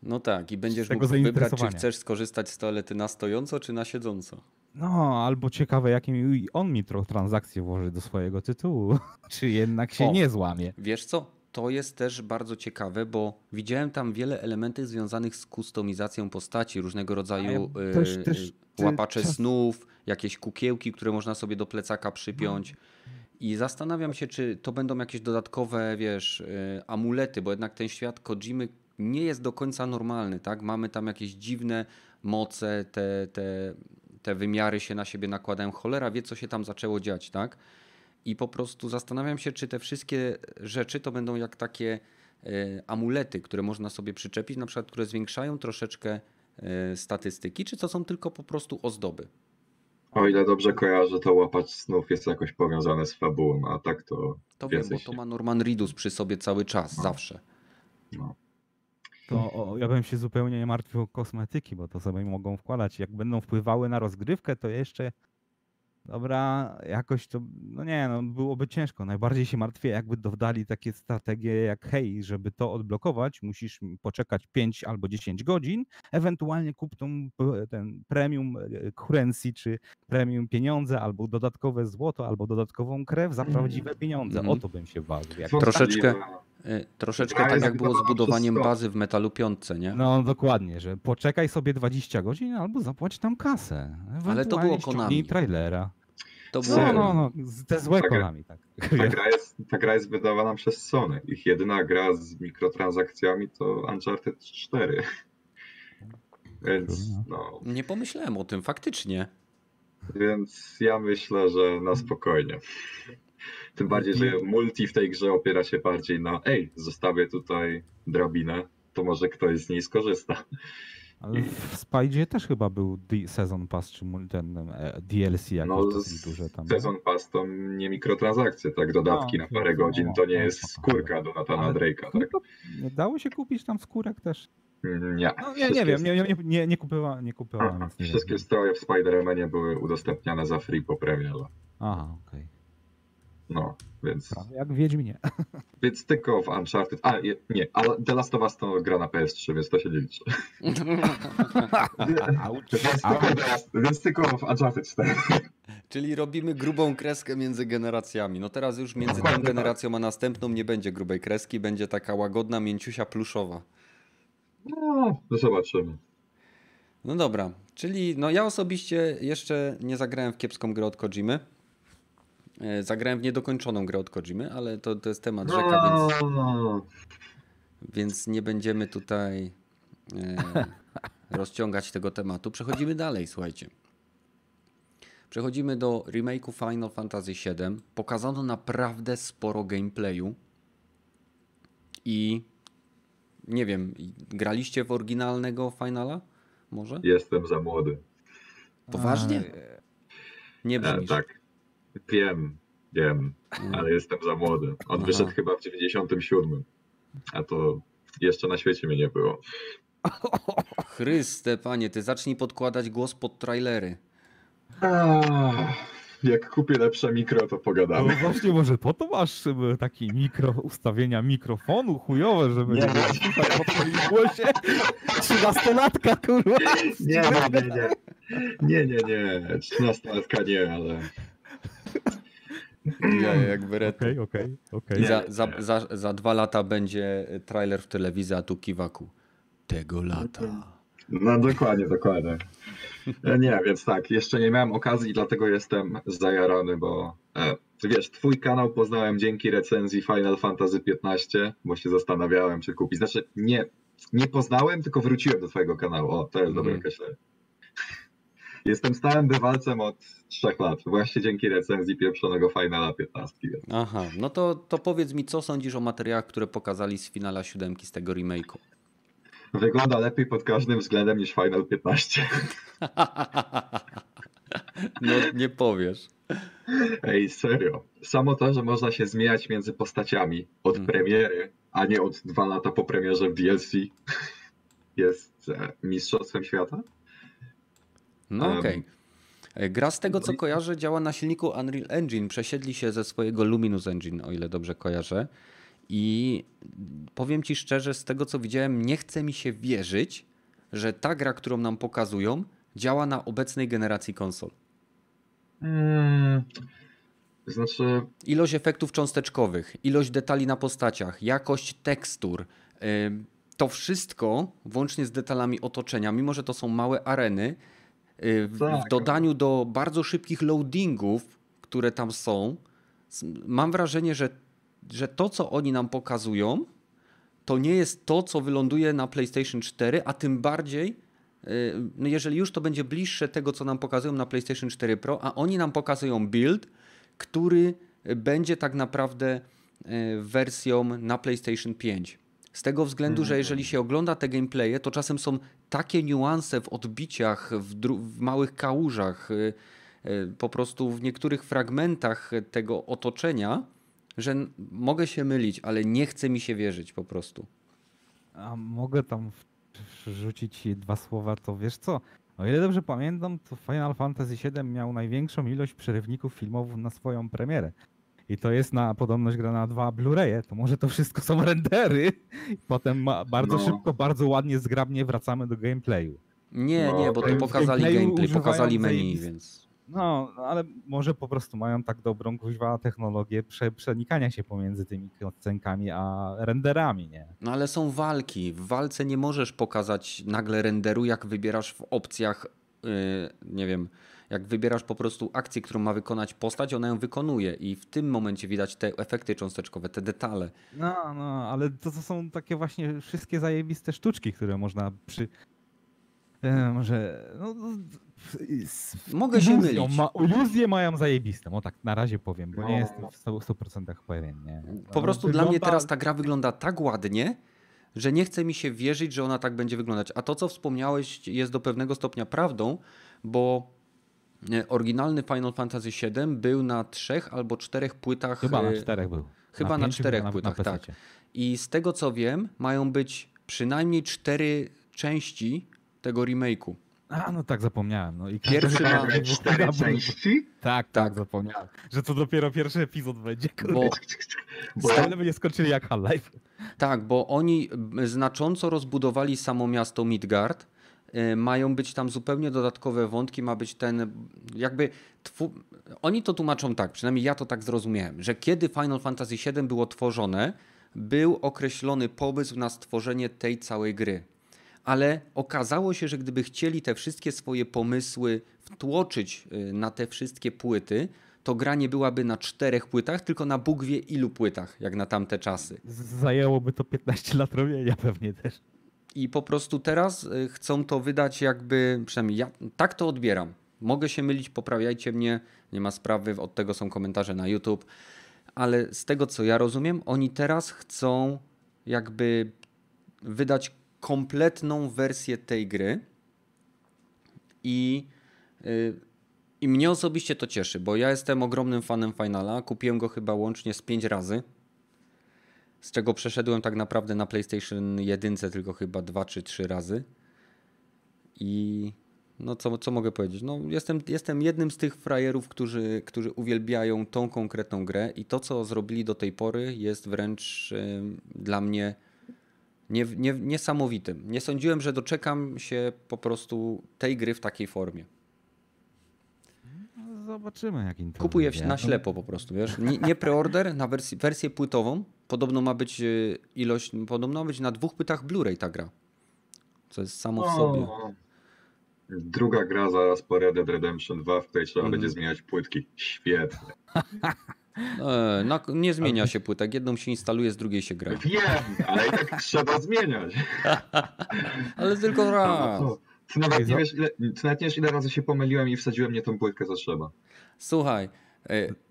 No tak, i będziesz mógł wybrać, czy chcesz skorzystać z toalety na stojąco, czy na siedząco. No, albo ciekawe, jakie mi- on mikrotransakcje włoży do swojego tytułu. Czy jednak się O. nie złamie. Wiesz co? To jest też bardzo ciekawe, bo widziałem tam wiele elementów związanych z kustomizacją postaci, różnego rodzaju ja też- y, też, y, łapacze czas- snów, jakieś kukiełki, które można sobie do plecaka przypiąć. I zastanawiam się, czy to będą jakieś dodatkowe, wiesz, y, amulety, bo jednak ten świat Kojimy nie jest do końca normalny, tak? Mamy tam jakieś dziwne moce, te, te, te wymiary się na siebie nakładają. Cholera wie, co się tam zaczęło dziać, tak? I po prostu zastanawiam się, czy te wszystkie rzeczy to będą jak takie y, amulety, które można sobie przyczepić, na przykład, które zwiększają troszeczkę y, statystyki, czy to są tylko po prostu ozdoby. o ile dobrze kojarzę, to łapacz snów jest jakoś powiązane z fabułą, a tak to To wiem, bo to ma Norman Reedus przy sobie cały czas, No. zawsze. no. To o, ja bym się zupełnie nie martwił o kosmetyki, bo to sobie mogą wkładać. Jak będą wpływały na rozgrywkę, to jeszcze. Dobra, jakoś to. No nie, no byłoby ciężko. Najbardziej się martwię, jakby dodali takie strategie jak hej, żeby to odblokować, musisz poczekać 5 albo 10 godzin, ewentualnie kup tą, ten premium e, currency, czy premium pieniądze, albo dodatkowe złoto, albo dodatkową krew za prawdziwe pieniądze. Mhm. O to bym się. Jak... Troszeczkę- Troszeczkę Gra tak jak było z budowaniem bazy w Metalu 5, nie? No dokładnie, że poczekaj sobie 20 godzin albo zapłać tam kasę. Ale to było Konami. trailera. To było... No, Serio? no, no, z- te złe Tak, Konami, tak. Ta gra, jest, ta gra jest wydawana przez Sony. Ich jedyna gra z mikrotransakcjami to Uncharted 4. Więc, no, Nie pomyślałem o tym, faktycznie. więc ja myślę, że na spokojnie. Tym bardziej, że multi w tej grze opiera się bardziej na ej, zostawię tutaj drabinę, to może ktoś z niej skorzysta. Ale w Spajdzie też chyba był Season Pass, czy ten e, DLC jakiś No, duże tam. Sezon Pass to nie mikrotransakcje, tak? Dodatki No, na parę no, godzin to nie no, jest spoko. skórka do Natana Drake'a, No tak? dało się kupić tam skórek też? Nie. No nie, Wszystkie- nie wiem, nie, nie, nie, nie kupowałem, nie kupowałem, Aha, Wszystkie wiem. stroje w Spider-Manie były udostępniane za free po premierze. Aha, okej. No, więc, Prawie jak w Wiedźminie. więc tylko w Uncharted. A, nie, ale The Last of Us to gra na PS3, więc to się nie liczy. Więc więc tylko w Uncharted 4. Czyli robimy grubą kreskę między generacjami. No teraz już między tą tak. generacją a następną nie będzie grubej kreski, będzie taka łagodna, mięciusia pluszowa. No, zobaczymy. No dobra, czyli no ja osobiście jeszcze nie zagrałem w kiepską grę od Kojimy. E, Zagrałem w niedokończoną grę od Kojimy, ale to, to jest temat rzeka, więc, No, więc nie będziemy tutaj e, rozciągać tego tematu. Przechodzimy dalej, słuchajcie. Przechodzimy do remake'u Final Fantasy VII. Pokazano naprawdę sporo gameplayu. I nie wiem, graliście w oryginalnego Finala? Może? jestem za młody. Poważnie? Nie E, brzmisz. tak. Wiem, wiem, Mm. ale jestem za młody. On Aha. wyszedł chyba w 97. A to jeszcze na świecie mnie nie było. Chryste, panie, ty zacznij podkładać głos pod trailery. Jak kupię lepsze mikro, to No pogadamy. właśnie, może po to masz e, taki mikro, ustawienia mikrofonu chujowe, żeby nie Nie. było słychać po twoim głosie. Trzynastolatka, kurwa. Nie, nie, nie, nie. Nie, nie. 13 nie, ale. Ja jak berety. Okej, okej, okej. I Nie. za, za, za, za dwa lata będzie trailer w telewizji, a tu kiwaku. Tego lata. No dokładnie, dokładnie. E, Nie, więc tak, jeszcze nie miałem okazji, dlatego jestem zajarany, bo e, wiesz, twój kanał poznałem dzięki recenzji Final Fantasy XV, bo się zastanawiałem, czy kupić. Znaczy, nie, nie poznałem, tylko wróciłem do twojego kanału. O, to jest dobre Mhm. określenie. Jestem stałym bywalcem od trzech lat, właśnie dzięki recenzji pieprzonego Finala 15. Więc. Aha, no to, to powiedz mi, co sądzisz o materiałach, które pokazali z finala siódemki z tego remake'u? Wygląda lepiej pod każdym względem niż Final 15. No nie powiesz. Ej, serio. Samo to, że można się zmieniać między postaciami od Mm. premiery, a nie od dwa lata po premierze w DLC, jest e, mistrzostwem świata. No okej. E, Gra z tego, no co kojarzę, działa na silniku Unreal Engine. Przesiedli się ze swojego Luminous Engine, o ile dobrze kojarzę. I powiem ci szczerze, z tego co widziałem, nie chce mi się wierzyć, że ta gra, którą nam pokazują, działa na obecnej generacji konsol. Mm, znaczy, Ilość efektów cząsteczkowych, ilość detali na postaciach, jakość tekstur. To wszystko, włącznie z detalami otoczenia, mimo że to są małe areny, w, w Tak. dodaniu do bardzo szybkich loadingów, które tam są, mam wrażenie, że, że to, co oni nam pokazują, to nie jest to, co wyląduje na PlayStation 4, a tym bardziej, y, no jeżeli już to będzie bliższe tego, co nam pokazują na PlayStation 4 Pro, a oni nam pokazują build, który będzie tak naprawdę y, wersją na PlayStation 5. Z tego względu, że jeżeli się ogląda te gameplaye, to czasem są takie niuanse w odbiciach, w, w małych kałużach, y, y, po prostu w niektórych fragmentach tego otoczenia, że mogę się mylić, ale nie chce mi się wierzyć po prostu. A mogę tam wrzucić dwa słowa, to wiesz co? O ile dobrze pamiętam, to Final Fantasy VII miał największą ilość przerywników filmowych na swoją premierę. I to jest na podobność gra na dwa Blu-raye, to może to wszystko są rendery. I potem bardzo No. szybko, bardzo ładnie, zgrabnie wracamy do gameplayu. Nie, No, nie, bo to pokazali gameplay, pokazali menu, więc... No, ale może po prostu mają tak dobrą kuźwa technologię prze, przenikania się pomiędzy tymi scenkami a renderami, nie? No ale są walki. W walce nie możesz pokazać nagle renderu, jak wybierasz w opcjach, yy, nie wiem, jak wybierasz po prostu akcję, którą ma wykonać postać, ona ją wykonuje i w tym momencie widać te efekty cząsteczkowe, te detale. No, no, ale to, to są takie właśnie wszystkie zajebiste sztuczki, które można przy... E, może... No, no, Mogę się iluzją mylić. Ma, iluzje mają zajebiste, o tak na razie powiem, bo No. nie jestem w 100%, 100% pewien, nie? Po No, prostu dla mnie wygląda- teraz ta gra wygląda tak ładnie, że nie chce mi się wierzyć, że ona tak będzie wyglądać. A to, co wspomniałeś, jest do pewnego stopnia prawdą, bo oryginalny Final Fantasy VII był na trzech albo czterech płytach. Chyba na e, czterech był. chyba na pięciu, czterech chyba płytach, tak. PC-cie. I z tego co wiem, mają być przynajmniej cztery części tego remake'u. A, no tak, zapomniałem. No i Pierwszy ma- Cztery części? Tak, Tak. tak, zapomniałem. Że to dopiero pierwszy epizod będzie. Bo, Bo... Bo Ale by nie skończyli jak Half-Life. tak, bo oni znacząco rozbudowali samo miasto Midgard. Y, Mają być tam zupełnie dodatkowe wątki, ma być ten jakby. Twu... Oni to tłumaczą tak, przynajmniej ja to tak zrozumiałem, że kiedy Final Fantasy VII było tworzone, był określony pomysł na stworzenie tej całej gry. Ale okazało się, że gdyby chcieli te wszystkie swoje pomysły wtłoczyć y, na te wszystkie płyty, to gra nie byłaby na czterech płytach, tylko na Bóg wie ilu płytach, jak na tamte czasy. Zajęłoby to 15 lat robienia pewnie też. I po prostu teraz y, chcą to wydać jakby, przynajmniej ja tak to odbieram. Mogę się mylić, poprawiajcie mnie, nie ma sprawy, od tego są komentarze na YouTube. Ale z tego co ja rozumiem, oni teraz chcą jakby wydać kompletną wersję tej gry. I, y, I mnie osobiście to cieszy, bo ja jestem ogromnym fanem Finala. Kupiłem go chyba łącznie z 5 razy z czego przeszedłem tak naprawdę na PlayStation 1 tylko chyba dwa czy trzy razy. I no co, co mogę powiedzieć? No jestem, jestem jednym z tych frajerów, którzy, którzy uwielbiają tą konkretną grę i to, co zrobili do tej pory jest wręcz dla mnie nie, nie, niesamowitym. Nie sądziłem, że doczekam się po prostu tej gry w takiej formie. No, zobaczymy jak to Kupuję na ślepo po prostu, wiesz? Nie, nie preorder na wersję, wersję płytową. Podobno ma być y, ilość, podobno ma być na dwóch płytach Blu-ray ta gra. Co jest samo w sobie. Druga gra zaraz po Red Dead Redemption 2, w której trzeba Mhm. będzie zmieniać płytki. Świetnie. E, na, nie zmienia się płytek. Jedną się instaluje, z drugiej się gra. Wiem, ale i tak trzeba zmieniać. Ale tylko raz. Co? Ty nawet, nie wiesz, ile, ty nawet nie wiesz, ile razy się pomyliłem i wsadziłem nie tą płytkę, co trzeba. Słuchaj,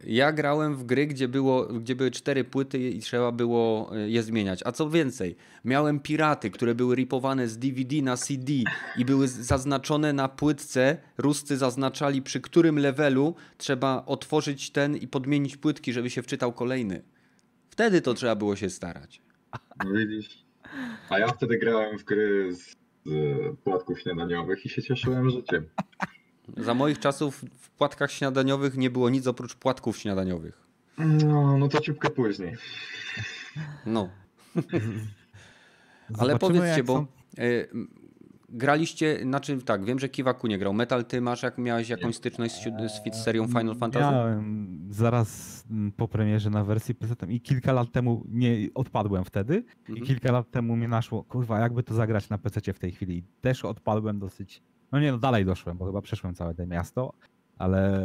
ja grałem w gry, gdzie, było, gdzie były cztery płyty i trzeba było e, je zmieniać. A co więcej, miałem piraty, które były ripowane z DVD na CD i były zaznaczone na płytce. Ruscy zaznaczali, przy którym levelu trzeba otworzyć ten i podmienić płytki, żeby się wczytał kolejny. Wtedy to trzeba było się starać. No widzisz? A ja wtedy grałem w gry z, z płatków śniadaniowych i się cieszyłem życiem. Za moich czasów w płatkach śniadaniowych nie było nic oprócz płatków śniadaniowych. No, no to ciupkę później. No. Ale powiedzcie, bo są- m, graliście, znaczy tak, wiem, że Kiwaku nie grał. Metal, ty masz, jak miałeś jakąś styczność z, z, z serią Final Fantasy? Miałem zaraz po premierze na wersji PC i kilka lat temu nie odpadłem wtedy i Mhm. kilka lat temu mnie naszło, kurwa, jakby to zagrać na PC w tej chwili. I też odpadłem dosyć. No nie, no dalej doszłem, bo chyba przeszłem całe to miasto, ale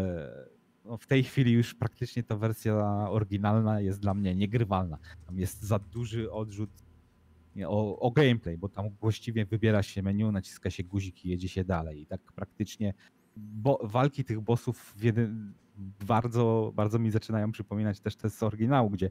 no w tej chwili już praktycznie ta wersja oryginalna jest dla mnie niegrywalna. Tam jest za duży odrzut o, o gameplay, bo tam właściwie wybiera się menu, naciska się guzik i jedzie się dalej. I tak praktycznie bo, walki tych bossów w bardzo, bardzo mi zaczynają przypominać też te z oryginału, gdzie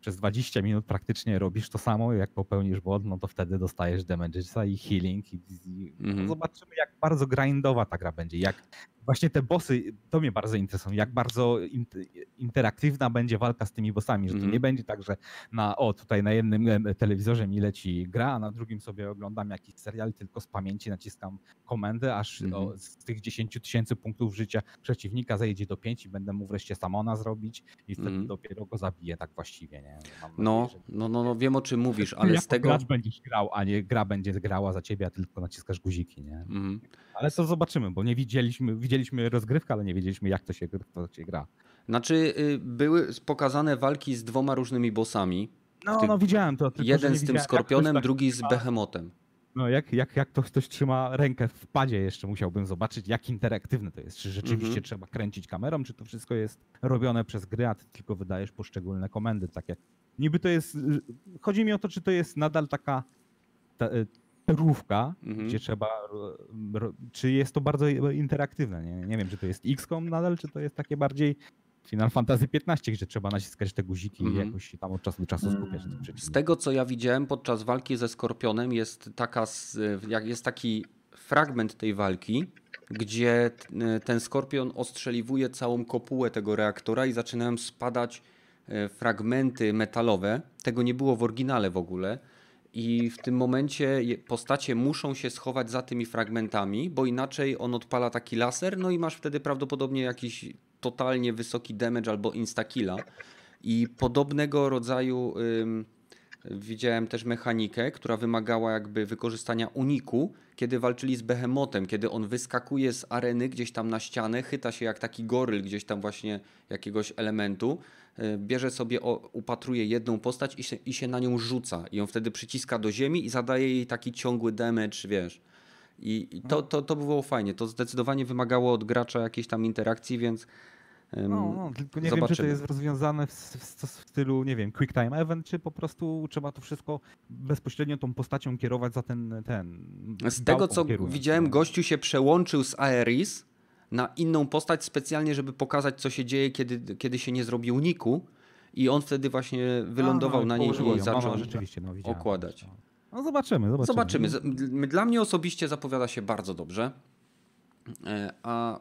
przez 20 minut praktycznie robisz to samo, jak popełnisz błąd, no to wtedy dostajesz damage'a i healing. I, i Mhm. no zobaczymy, jak bardzo grindowa ta gra będzie. Jak właśnie te bossy, to mnie bardzo interesują, jak bardzo int- interaktywna będzie walka z tymi bossami, że to Mhm. nie będzie tak, że na, o tutaj na jednym telewizorze mi leci gra, a na drugim sobie oglądam jakiś serial, tylko z pamięci naciskam komendę, aż Mhm. o, z tych 10 tysięcy punktów życia przeciwnika zejdzie do 5 i będę mu wreszcie samona zrobić i wtedy Mhm. dopiero go zabiję tak właściwie, nie? Mam No, nadzieję, że- no, no, no, wiem o czym mówisz, ale jako z tego... gracz będziesz grał, a nie gra będzie grała za ciebie, a tylko naciskasz guziki, nie? Mhm. Ale to zobaczymy, bo nie widzieliśmy, widzieliśmy rozgrywkę, ale nie wiedzieliśmy jak to się, to się gra. Znaczy, y, były pokazane walki z dwoma różnymi bossami. No, no widziałem to. Tylko, Jeden z tym skorpionem, tak drugi z behemotem. No jak, jak, jak to ktoś trzyma rękę w padzie jeszcze musiałbym zobaczyć, jak interaktywne to jest. Czy rzeczywiście Mhm. trzeba kręcić kamerą, czy to wszystko jest robione przez gry, a ty tylko wydajesz poszczególne komendy. Takie. Niby to jest. y, Chodzi mi o to, czy to jest nadal taka ta, perłówka, Mhm. gdzie trzeba. Czy jest to bardzo interaktywne? Nie, nie wiem, czy to jest XCOM nadal, czy to jest takie bardziej. Final Fantasy XV, gdzie trzeba naciskać te guziki Mhm. i jakoś się tam od czasu do czasu skupiać tym Z tego, co ja widziałem podczas walki ze Skorpionem, jest, taka, jest taki fragment tej walki, gdzie t- ten Skorpion ostrzeliwuje całą kopułę tego reaktora i zaczynają spadać e, fragmenty metalowe. Tego nie było w oryginale w ogóle. I w tym momencie postacie muszą się schować za tymi fragmentami, bo inaczej on odpala taki laser, no i masz wtedy prawdopodobnie jakiś totalnie wysoki damage albo instakilla. I podobnego rodzaju widziałem też mechanikę, która wymagała jakby wykorzystania uniku, kiedy walczyli z Behemotem, kiedy on wyskakuje z areny gdzieś tam na ścianę, chyta się jak taki goryl gdzieś tam właśnie jakiegoś elementu, y, bierze sobie, upatruje jedną postać i się, i się na nią rzuca. I on wtedy przyciska do ziemi i zadaje jej taki ciągły damage, wiesz. I, to, to, to było fajnie. To zdecydowanie wymagało od gracza jakiejś tam interakcji, więc No, no, tylko nie wiem, czy to zobaczymy. jest rozwiązane w, w, w stylu, nie wiem, quick time event, czy po prostu trzeba to wszystko bezpośrednio tą postacią kierować za ten, ten Z tego, co widziałem, nie? gościu się przełączył z Aeris na inną postać specjalnie, żeby pokazać, co się dzieje, kiedy, kiedy się nie zrobi uniku. I on wtedy właśnie wylądował Aha, na niej i ją. zaczął No, no, rzeczywiście, no, okładać. No zobaczymy, zobaczymy. Zobaczymy. Z- d- Dla mnie osobiście zapowiada się bardzo dobrze. E, A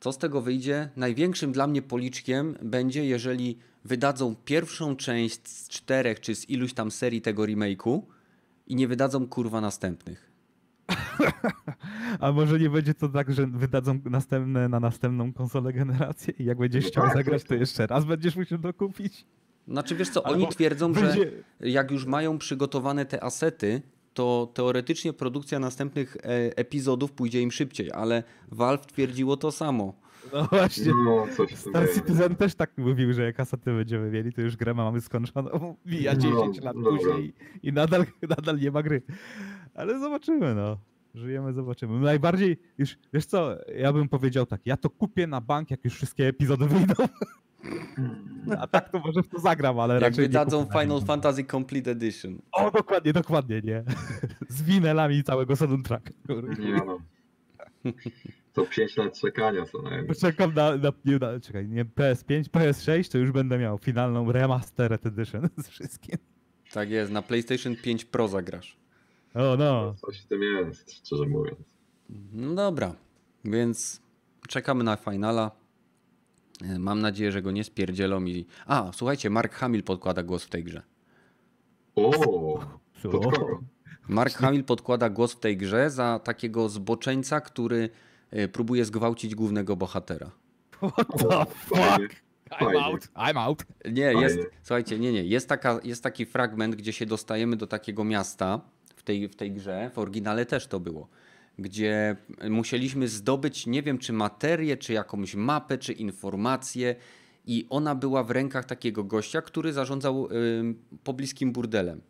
co z tego wyjdzie? Największym dla mnie policzkiem będzie, jeżeli wydadzą pierwszą część z czterech czy z iluś tam serii tego remake'u i nie wydadzą kurwa następnych. A może nie będzie to tak, że wydadzą następne na następną konsolę generację i jak będziesz chciał zagrać, to- jeszcze raz będziesz musiał dokupić? Znaczy wiesz co, Albo oni twierdzą, że będzie- jak już mają przygotowane te asety, to teoretycznie produkcja następnych e, epizodów pójdzie im szybciej, ale Valve twierdziło to samo. No właśnie. No, Star. Citizen też tak mówił, że jak asety będziemy mieli, to już grę mamy skończoną. Mija No, 10 lat dobra. później i nadal, nadal nie ma gry. Ale zobaczymy, no. Żyjemy, zobaczymy. Najbardziej, już, wiesz co, ja bym powiedział tak, ja to kupię na bank, jak już wszystkie epizody wyjdą. A tak to może w to zagram, ale Jak raczej nie wydadzą kupię na Final. Fantasy Complete Edition. O, dokładnie, dokładnie, nie. Z winelami całego soundtracka. kurde. Nie no. To 5 lat czekania co najmniej. Poczekam na, na, nie, na, czekaj, nie PS5, PS6, to już będę miał finalną remastered edition z wszystkim. Tak jest, na PlayStation 5 Pro zagrasz. O no. Coś w tym jest, szczerze mówiąc. No dobra, więc czekamy na finala. E, Mam nadzieję, że go nie spierdzielą i... A, słuchajcie, Mark Hamill podkłada głos w tej grze. O, kogo? Mark Hamill podkłada głos w tej grze za takiego zboczeńca, który e, próbuje zgwałcić głównego bohatera. What the fuck? I'm out, I'm out. Nie, jest, słuchajcie, nie, nie, jest, taka, jest taki fragment, gdzie się dostajemy do takiego miasta w tej, w tej grze, w oryginale też to było, gdzie musieliśmy zdobyć, nie wiem, czy materię, czy jakąś mapę, czy informację i ona była w rękach takiego gościa, który zarządzał ym, pobliskim burdelem.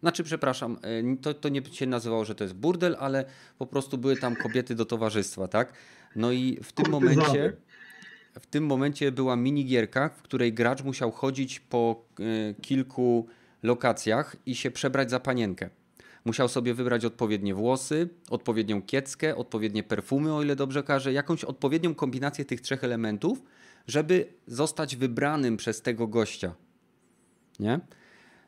Znaczy, przepraszam, y, to, to nie się nazywało, że to jest burdel, ale po prostu były tam kobiety do towarzystwa, tak? No i w tym momencie w tym momencie była minigierka, w której gracz musiał chodzić po y, kilku lokacjach i się przebrać za panienkę. Musiał sobie wybrać odpowiednie włosy, odpowiednią kieckę, odpowiednie perfumy, o ile dobrze każę, jakąś odpowiednią kombinację tych trzech elementów, żeby zostać wybranym przez tego gościa. Nie?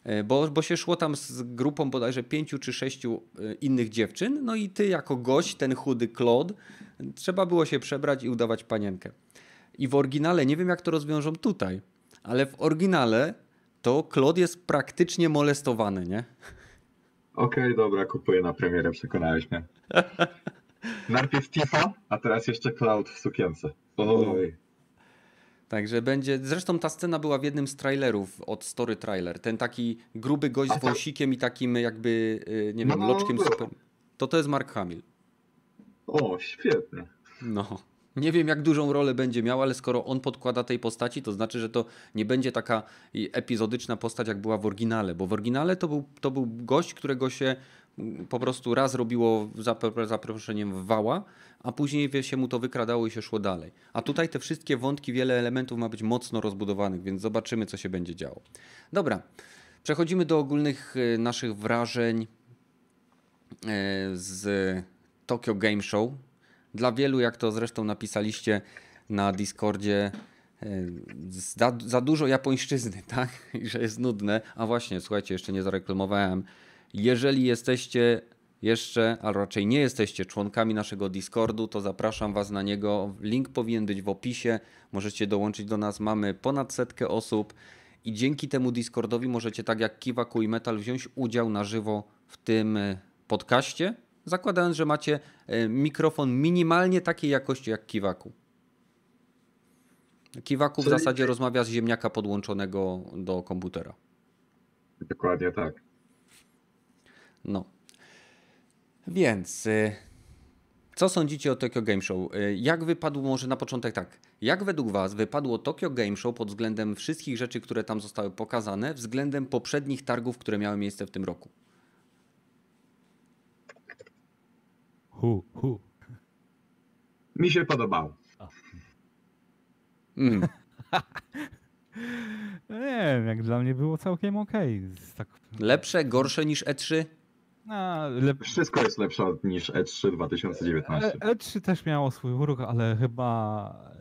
E, Bo, bo się szło tam z grupą bodajże pięciu czy sześciu e, innych dziewczyn, no i ty jako gość, ten chudy Claude, trzeba było się przebrać i udawać panienkę. I w oryginale, nie wiem jak to rozwiążą tutaj, ale w oryginale to Claude jest praktycznie molestowany, nie? Okej, dobra, kupuję na premierę, przekonałeś mnie. Najpierw Tifa, a teraz jeszcze Cloud w sukience. Oj. Także będzie. Zresztą ta scena była w jednym z trailerów od Story Trailer. Ten taki gruby gość z wąsikiem i takim jakby, y, nie No, wiem, no, loczkiem było. super. To to jest Mark Hamill. O, świetnie. No. Nie wiem, jak dużą rolę będzie miał, ale skoro on podkłada tej postaci, to znaczy, że to nie będzie taka epizodyczna postać, jak była w oryginale. Bo w oryginale to był, to był gość, którego się mm, po prostu raz robiło za zaproszeniem w wała, a później się mu to wykradało i się szło dalej. A tutaj te wszystkie wątki, wiele elementów ma być mocno rozbudowanych, więc zobaczymy, co się będzie działo. Dobra, przechodzimy do ogólnych y, naszych wrażeń e, z Tokyo Game Show. Dla wielu, jak to zresztą napisaliście na Discordzie, e, za, za dużo japońszczyzny, tak? I że jest nudne. A właśnie, słuchajcie, jeszcze nie zareklamowałem. Jeżeli jesteście jeszcze, a raczej nie jesteście członkami naszego Discordu, to zapraszam Was na niego. Link powinien być w opisie. Możecie dołączyć do nas. Mamy ponad setkę osób i dzięki temu Discordowi możecie tak jak Kiwaku i Metal wziąć udział na żywo w tym e, podcaście, zakładając, że macie e, mikrofon minimalnie takiej jakości jak Kiwaku. Kiwaku w zasadzie rozmawia z ziemniaka podłączonego do komputera. Dokładnie tak. No. Więc y, co sądzicie o Tokyo Game Show? Y, Jak wypadł, może na początek tak, jak według Was wypadło Tokyo Game Show pod względem wszystkich rzeczy, które tam zostały pokazane, względem poprzednich targów, które miały miejsce w tym roku? Hu, hu. Mi się podobało. Mm. No Nie wiem, jak dla mnie było całkiem okej. Z Tak, Lepsze, gorsze niż E E3? a, lep... Wszystko jest lepsze od- niż E E3 2019. E- E3 też miało swój urok, ale chyba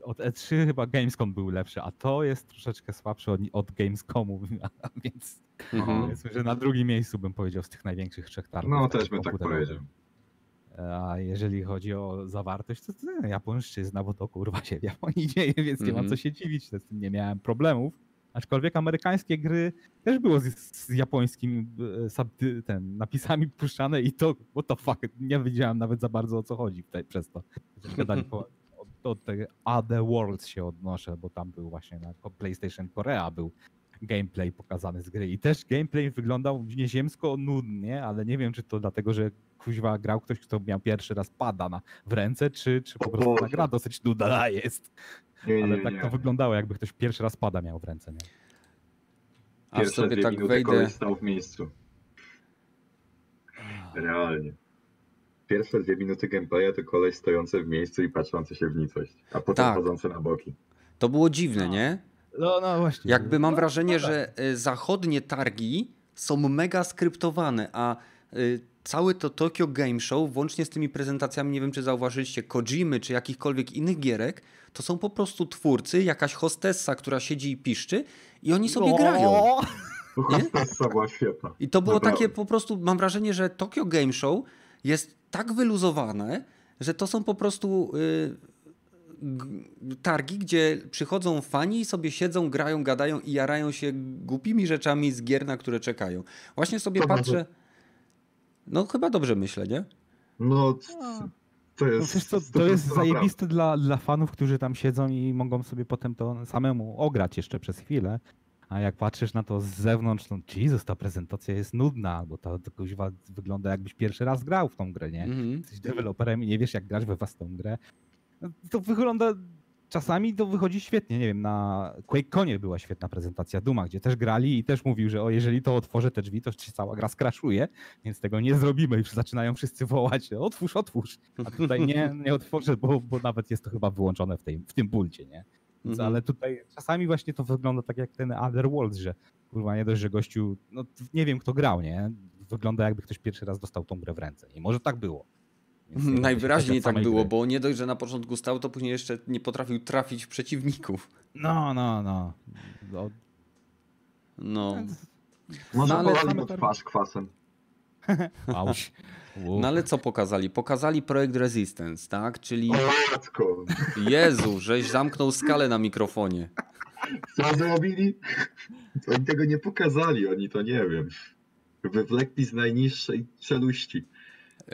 e, od E3 chyba Gamescom był lepszy, a to jest troszeczkę słabszy od, od Gamescomu, więc Mhm. powiedzmy, że na drugim miejscu bym powiedział z tych największych trzech targów. No też bym tak powiedział. A jeżeli chodzi o zawartość, to, to japońszczyzna, bo to kurwa się w Japonii dzieje, więc nie ma Mhm. co się dziwić, z tym nie miałem problemów. Aczkolwiek amerykańskie gry też było z, z japońskimi e, subty- ten, napisami puszczane i to, what the fuck, nie wiedziałem nawet za bardzo o co chodzi tutaj, przez to. Gadali po, od, od tego Other Worlds się odnoszę, bo tam był właśnie na PlayStation Korea był gameplay pokazany z gry i też gameplay wyglądał nieziemsko nudnie, ale nie wiem czy to dlatego, że kuźwa grał ktoś, kto miał pierwszy raz pada na, w ręce, czy, czy po prostu ta gra dosyć nudna jest. Nie, nie, Ale tak nie. to wyglądało, jakby ktoś pierwszy raz pada miał w ręce. Nie? Aż Pierwsze sobie dwie tak minuty wejdę. stał w miejscu. Realnie. Pierwsze dwie minuty gameplaya to koleś stojący w miejscu i patrzący się w nicość, a potem Tak. chodzący na boki. To było dziwne, No. nie? No, no właśnie. Jakby mam No, wrażenie, no tak. że y, zachodnie targi są mega skryptowane, a y, całe to Tokyo Game Show, włącznie z tymi prezentacjami, nie wiem czy zauważyliście, Kojimy czy jakichkolwiek innych gierek, to są po prostu twórcy, jakaś hostessa, która siedzi i piszczy i oni sobie No. grają. Hostessa była świetna. I to było Naprawdę. takie po prostu, mam wrażenie, że Tokyo Game Show jest tak wyluzowane, że to są po prostu y, g- targi, gdzie przychodzą fani i sobie siedzą, grają, gadają i jarają się głupimi rzeczami z gier, na które czekają. Właśnie sobie To patrzę. No chyba dobrze myślę, nie? No, No. to No jest... co, to to jest zajebiste dla, dla fanów, którzy tam siedzą i mogą sobie potem to samemu ograć jeszcze przez chwilę. A jak patrzysz na to z zewnątrz, no Jezus, ta prezentacja jest nudna, bo to, to wygląda jakbyś pierwszy raz grał w tą grę, nie? Mhm. Jesteś deweloperem i nie wiesz jak grać we własną grę. To wygląda, czasami to wychodzi świetnie, nie wiem, na QuakeConie była świetna prezentacja Duma, gdzie też grali i też mówił, że o, jeżeli to otworzę te drzwi, to się cała gra skraszuje, więc tego nie zrobimy i zaczynają wszyscy wołać, otwórz, otwórz. A tutaj nie, nie otworzę, bo, bo nawet jest to chyba wyłączone w, tej, w tym pulcie, nie? Więc, Mhm. Ale tutaj czasami właśnie to wygląda tak jak ten Other Worlds, że kurwa nie dość, że gościu, no nie wiem kto grał, nie? Wygląda jakby ktoś pierwszy raz dostał tą grę w ręce. I może tak było. Najwyraźniej tak było, gry. bo nie dość, że na początku stał, to później jeszcze nie potrafił trafić w przeciwników. No, no, no. no No. Może No, ale mu twarz kwasem. Auć. No ale co pokazali? Pokazali projekt Resistance, tak? Czyli O matko, Jezu, żeś zamknął skalę na mikrofonie. co zrobili? To Oni tego nie pokazali, oni to nie wiem. Wywlekli z najniższej czeluści.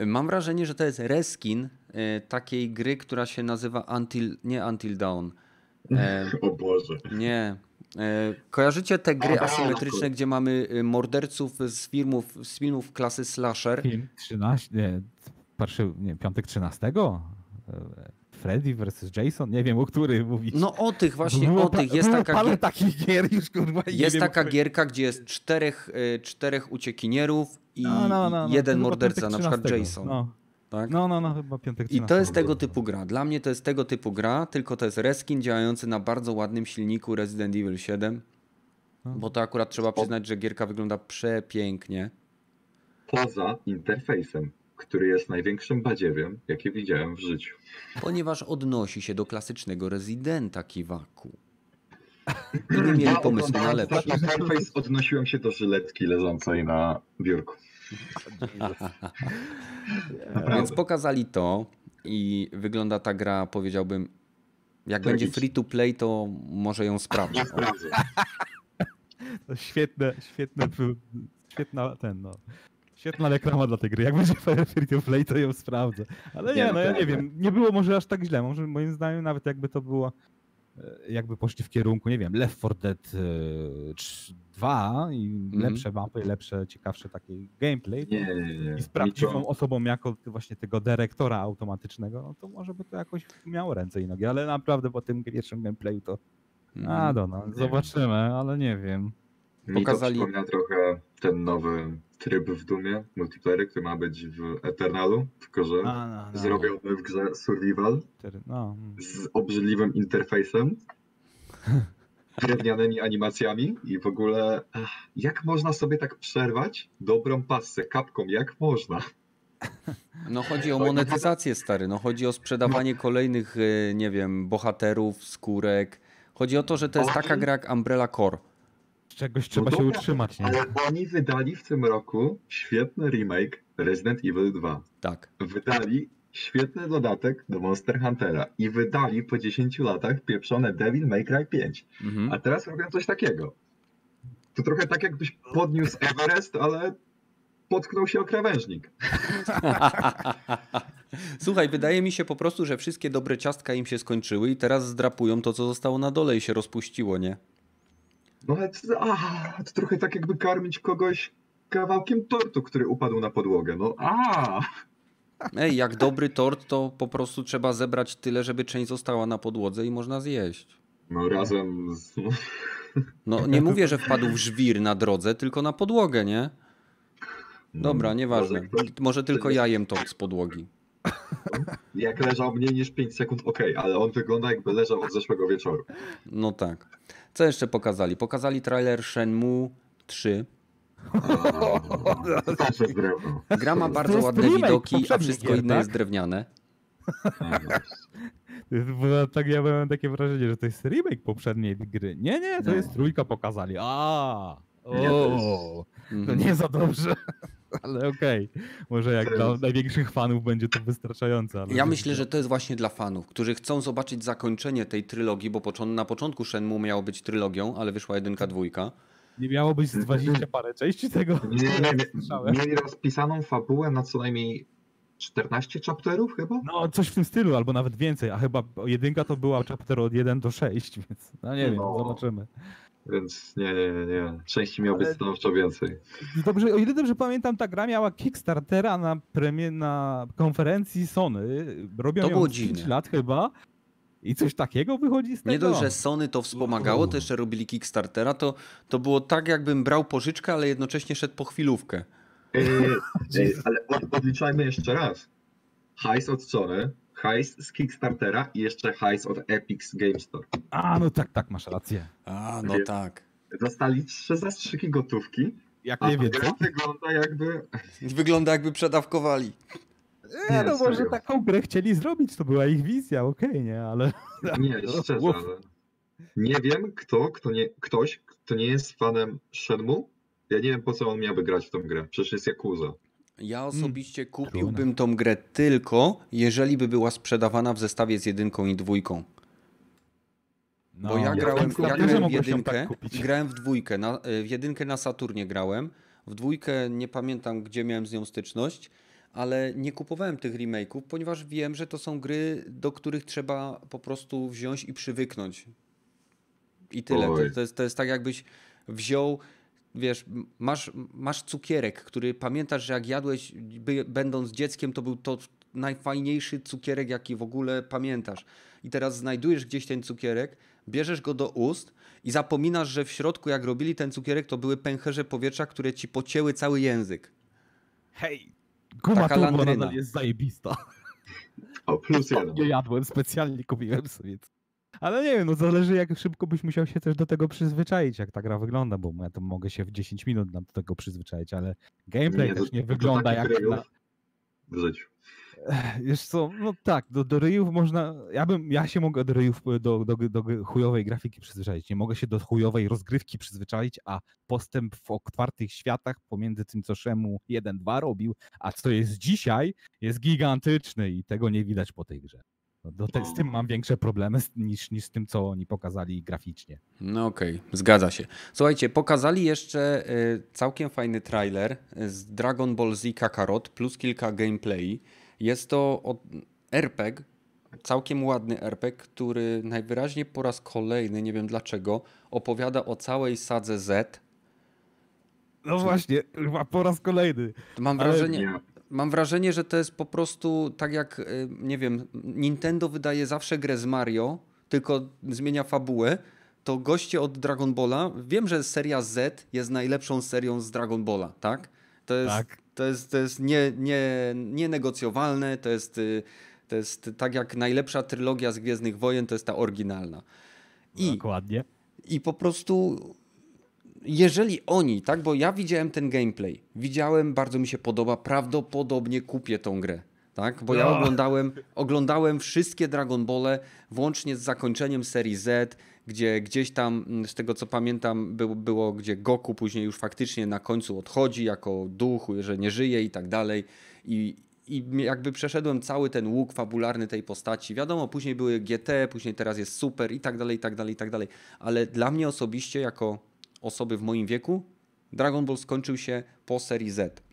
Mam wrażenie, że to jest reskin e, takiej gry, która się nazywa Until, nie Until Dawn. E, O Boże. nie. E, kojarzycie te gry asymetryczne, gdzie mamy morderców z filmów, z filmów klasy slasher? Film 13, nie, nie, piątek 13? E, Freddy vs. Jason? Nie wiem, o który mówić. No o tych właśnie, Było o tych. Jest taka, parę gier, takich gier już, kurwa. i nie jest wiem, taka gierka, gdzie jest czterech, czterech uciekinierów i No, no, no, no, jeden morderca, na przykład 13. Jason. No, Tak? no, no, no, chyba piątek I to 13. jest tego typu gra. Dla mnie to jest tego typu gra, tylko to jest reskin działający na bardzo ładnym silniku Resident Evil 7. No. Bo to akurat trzeba przyznać, że gierka wygląda przepięknie. Poza interfejsem, który jest największym badziewiem, jakie widziałem w życiu. Ponieważ odnosi się do klasycznego Residenta Kiwaku. I nie mieli pomysłu na lepszy. ten Interfejs odnosiłem się do żyletki leżącej na biurku. Więc pokazali to i wygląda ta gra, powiedziałbym, Jak Tak będzie free to play, to może ją sprawdzę. Ja sprawdzę. To świetne, świetne, świetna ten, no. Świetna reklama dla tej gry. Jak będzie free to play, to ją sprawdzę. Ale Nie, nie, no no ja nie pewnie. wiem. Nie było może aż tak źle. Może moim zdaniem nawet jakby to było jakby poszli w kierunku, nie wiem, Left 4 Dead e, trz- 2 i Mhm. lepsze mapy, lepsze, ciekawsze taki gameplay. Nie, nie, nie. I z prawdziwą osobą jako właśnie tego dyrektora automatycznego, no to może by to jakoś miało ręce i nogi, ale naprawdę po tym pierwszym gameplayu to Mhm. a do no, zobaczymy, ale nie wiem. Mi Pokazali- to przypomina trochę ten nowy tryb w Dumie, multiplayer, który ma być w Eternalu, tylko że A, no, no, zrobiony w grze survival no, mm. z obrzydliwym interfejsem, drewnianymi animacjami i w ogóle jak można sobie tak przerwać dobrą pasę kapką, jak można? No chodzi o monetyzację, stary. No chodzi o sprzedawanie kolejnych, e, nie wiem, bohaterów, skórek. Chodzi o to, że to jest taka gra jak Umbrella Core. Z czegoś trzeba No się utrzymać, nie? Ale oni wydali w tym roku świetny remake Resident Evil 2. Tak. Wydali świetny dodatek do Monster Huntera i wydali po 10 latach pieprzone Devil May Cry 5. Mhm. A teraz robią coś takiego. To trochę tak jakbyś podniósł Everest, ale potknął się o krawężnik. Słuchaj, wydaje mi się po prostu, że wszystkie dobre ciastka im się skończyły i teraz zdrapują to, co zostało na dole i się rozpuściło, nie? No ale to, a, to trochę tak jakby karmić kogoś kawałkiem tortu, który upadł na podłogę. No a, Ej, jak dobry tort, to po prostu trzeba zebrać tyle, żeby część została na podłodze i można zjeść. No razem z... No nie mówię, że wpadł w żwir na drodze, tylko na podłogę, nie? Dobra, nieważne. Może tylko ja jem tort z podłogi. Jak leżał mniej niż 5 sekund, okej, ale on wygląda jakby leżał od zeszłego wieczoru. No tak. Co jeszcze pokazali? Pokazali trailer Shenmue 3. To też jest drewno. Gra ma bardzo ładne widoki, a wszystko inne tak? jest drewniane. Bo tak ja miałem takie wrażenie, że to jest remake poprzedniej gry. Nie, nie, to Nie. jest trójka pokazali. A, o, to nie za dobrze. Ale okej, może jak dla największych fanów będzie to wystarczające. Ale Ja myślę, że to jest właśnie dla fanów, którzy chcą zobaczyć zakończenie tej trylogii, bo na początku Shenmue miało być trylogią, ale wyszła jedynka, dwójka. Nie miało być z 20 parę części tego. Nie, nie. Mieli rozpisaną fabułę na co najmniej 14 chapterów chyba? No, coś w tym stylu, albo nawet więcej, a chyba jedynka to była chapter od 1 do 6, więc no nie wiem, No. zobaczymy. Więc nie, nie, nie. Części miało być Ale- stanowczo więcej. Dobrze, o ile dobrze pamiętam, ta gra miała Kickstartera na premie, na konferencji Sony. Robią To ją było z pięć dziwne. lat chyba. I coś takiego wychodzi z tego. Nie dość, że Sony to wspomagało, to jeszcze robili Kickstartera, to, to było tak jakbym brał pożyczkę, ale jednocześnie szedł po chwilówkę. Ej, ej, ale od, odliczajmy jeszcze raz. Hajs od Sony, hajs z Kickstartera i jeszcze hajs od Epic Game Store. A, no tak, tak, masz rację. A, no Wie- tak. Dostali trzy zastrzyki gotówki, Jak nie gra więcej. wygląda jakby... Wygląda jakby przedawkowali. Nie, Nie, no może serio. taką grę chcieli zrobić, to była ich wizja, okej, nie, ale... Nie, szczerze, ale... Nie wiem kto, kto nie, ktoś, kto nie jest fanem Shenmue, ja nie wiem po co on miałby grać w tą grę, przecież jest Yakuza. Ja osobiście trudno. kupiłbym tą grę tylko, jeżeli by była sprzedawana w zestawie z jedynką i dwójką. No, Bo ja ja grałem, ja też grałem w jedynkę, tak grałem w dwójkę, na, w jedynkę na Saturnie grałem, w dwójkę nie pamiętam gdzie miałem z nią styczność, ale nie kupowałem tych remake'ów, ponieważ wiem, że to są gry, do których trzeba po prostu wziąć i przywyknąć. I tyle. To, to, jest, to jest tak jakbyś wziął, wiesz, masz, masz cukierek, który pamiętasz, że jak jadłeś by, będąc dzieckiem, to był to najfajniejszy cukierek, jaki w ogóle pamiętasz. I teraz znajdujesz gdzieś ten cukierek, bierzesz go do ust i zapominasz, że w środku, jak robili ten cukierek, to były pęcherze powietrza, które ci pocięły cały język. Hej, guma Taka turbo nadal jest zajebista. O, plus jeden. Nie jadłem, specjalnie kupiłem sobie. Ale nie wiem, no zależy jak szybko byś musiał się też do tego przyzwyczaić, jak ta gra wygląda, bo ja to mogę się w 10 minut do tego przyzwyczaić, ale gameplay Nie, też to- nie to wygląda takich jak na... W życiu. Wiesz co, no tak, do, do ryjów można, ja bym, ja się mogę do ryjów, do, do, do chujowej grafiki przyzwyczaić, nie mogę się do chujowej rozgrywki przyzwyczaić, a postęp w otwartych światach pomiędzy tym, co Szemu 1-2 robił, a co jest dzisiaj, jest gigantyczny i tego nie widać po tej grze. No, do te, z tym mam większe problemy niż, niż z tym, co oni pokazali graficznie. No okej, zgadza się. Słuchajcie, pokazali jeszcze y, całkiem fajny trailer z Dragon Ball Z Kakarot plus kilka gameplay. Jest to RPG, całkiem ładny RPG, który najwyraźniej po raz kolejny, nie wiem dlaczego, opowiada o całej sadze Z. No właśnie, chyba po raz kolejny. Mam wrażenie, Nie. Mam wrażenie, że to jest po prostu tak jak, y, nie wiem, Nintendo wydaje zawsze grę z Mario, tylko zmienia fabułę. To goście od Dragon Balla, wiem, że seria Z jest najlepszą serią z Dragon Balla, tak? To jest, Tak. to jest, to jest nie, nie, nienegocjowalne, to jest, y, to jest tak jak najlepsza trylogia z Gwiezdnych Wojen, to jest ta oryginalna. I Dokładnie. i po prostu, jeżeli oni, tak, bo ja widziałem ten gameplay, widziałem, bardzo mi się podoba, prawdopodobnie kupię tą grę. Tak, bo ja No. oglądałem, oglądałem wszystkie Dragon Ball, włącznie z zakończeniem serii Z, gdzie gdzieś tam, mm, z tego co pamiętam, było, było gdzie Goku później już faktycznie na końcu odchodzi jako duch, że nie żyje i tak dalej. I, i jakby przeszedłem cały ten łuk fabularny tej postaci. Wiadomo, później były GT, później teraz jest Super i tak dalej, i tak dalej, i tak dalej. Ale dla mnie osobiście, jako osoby w moim wieku, Dragon Ball skończył się po serii Z.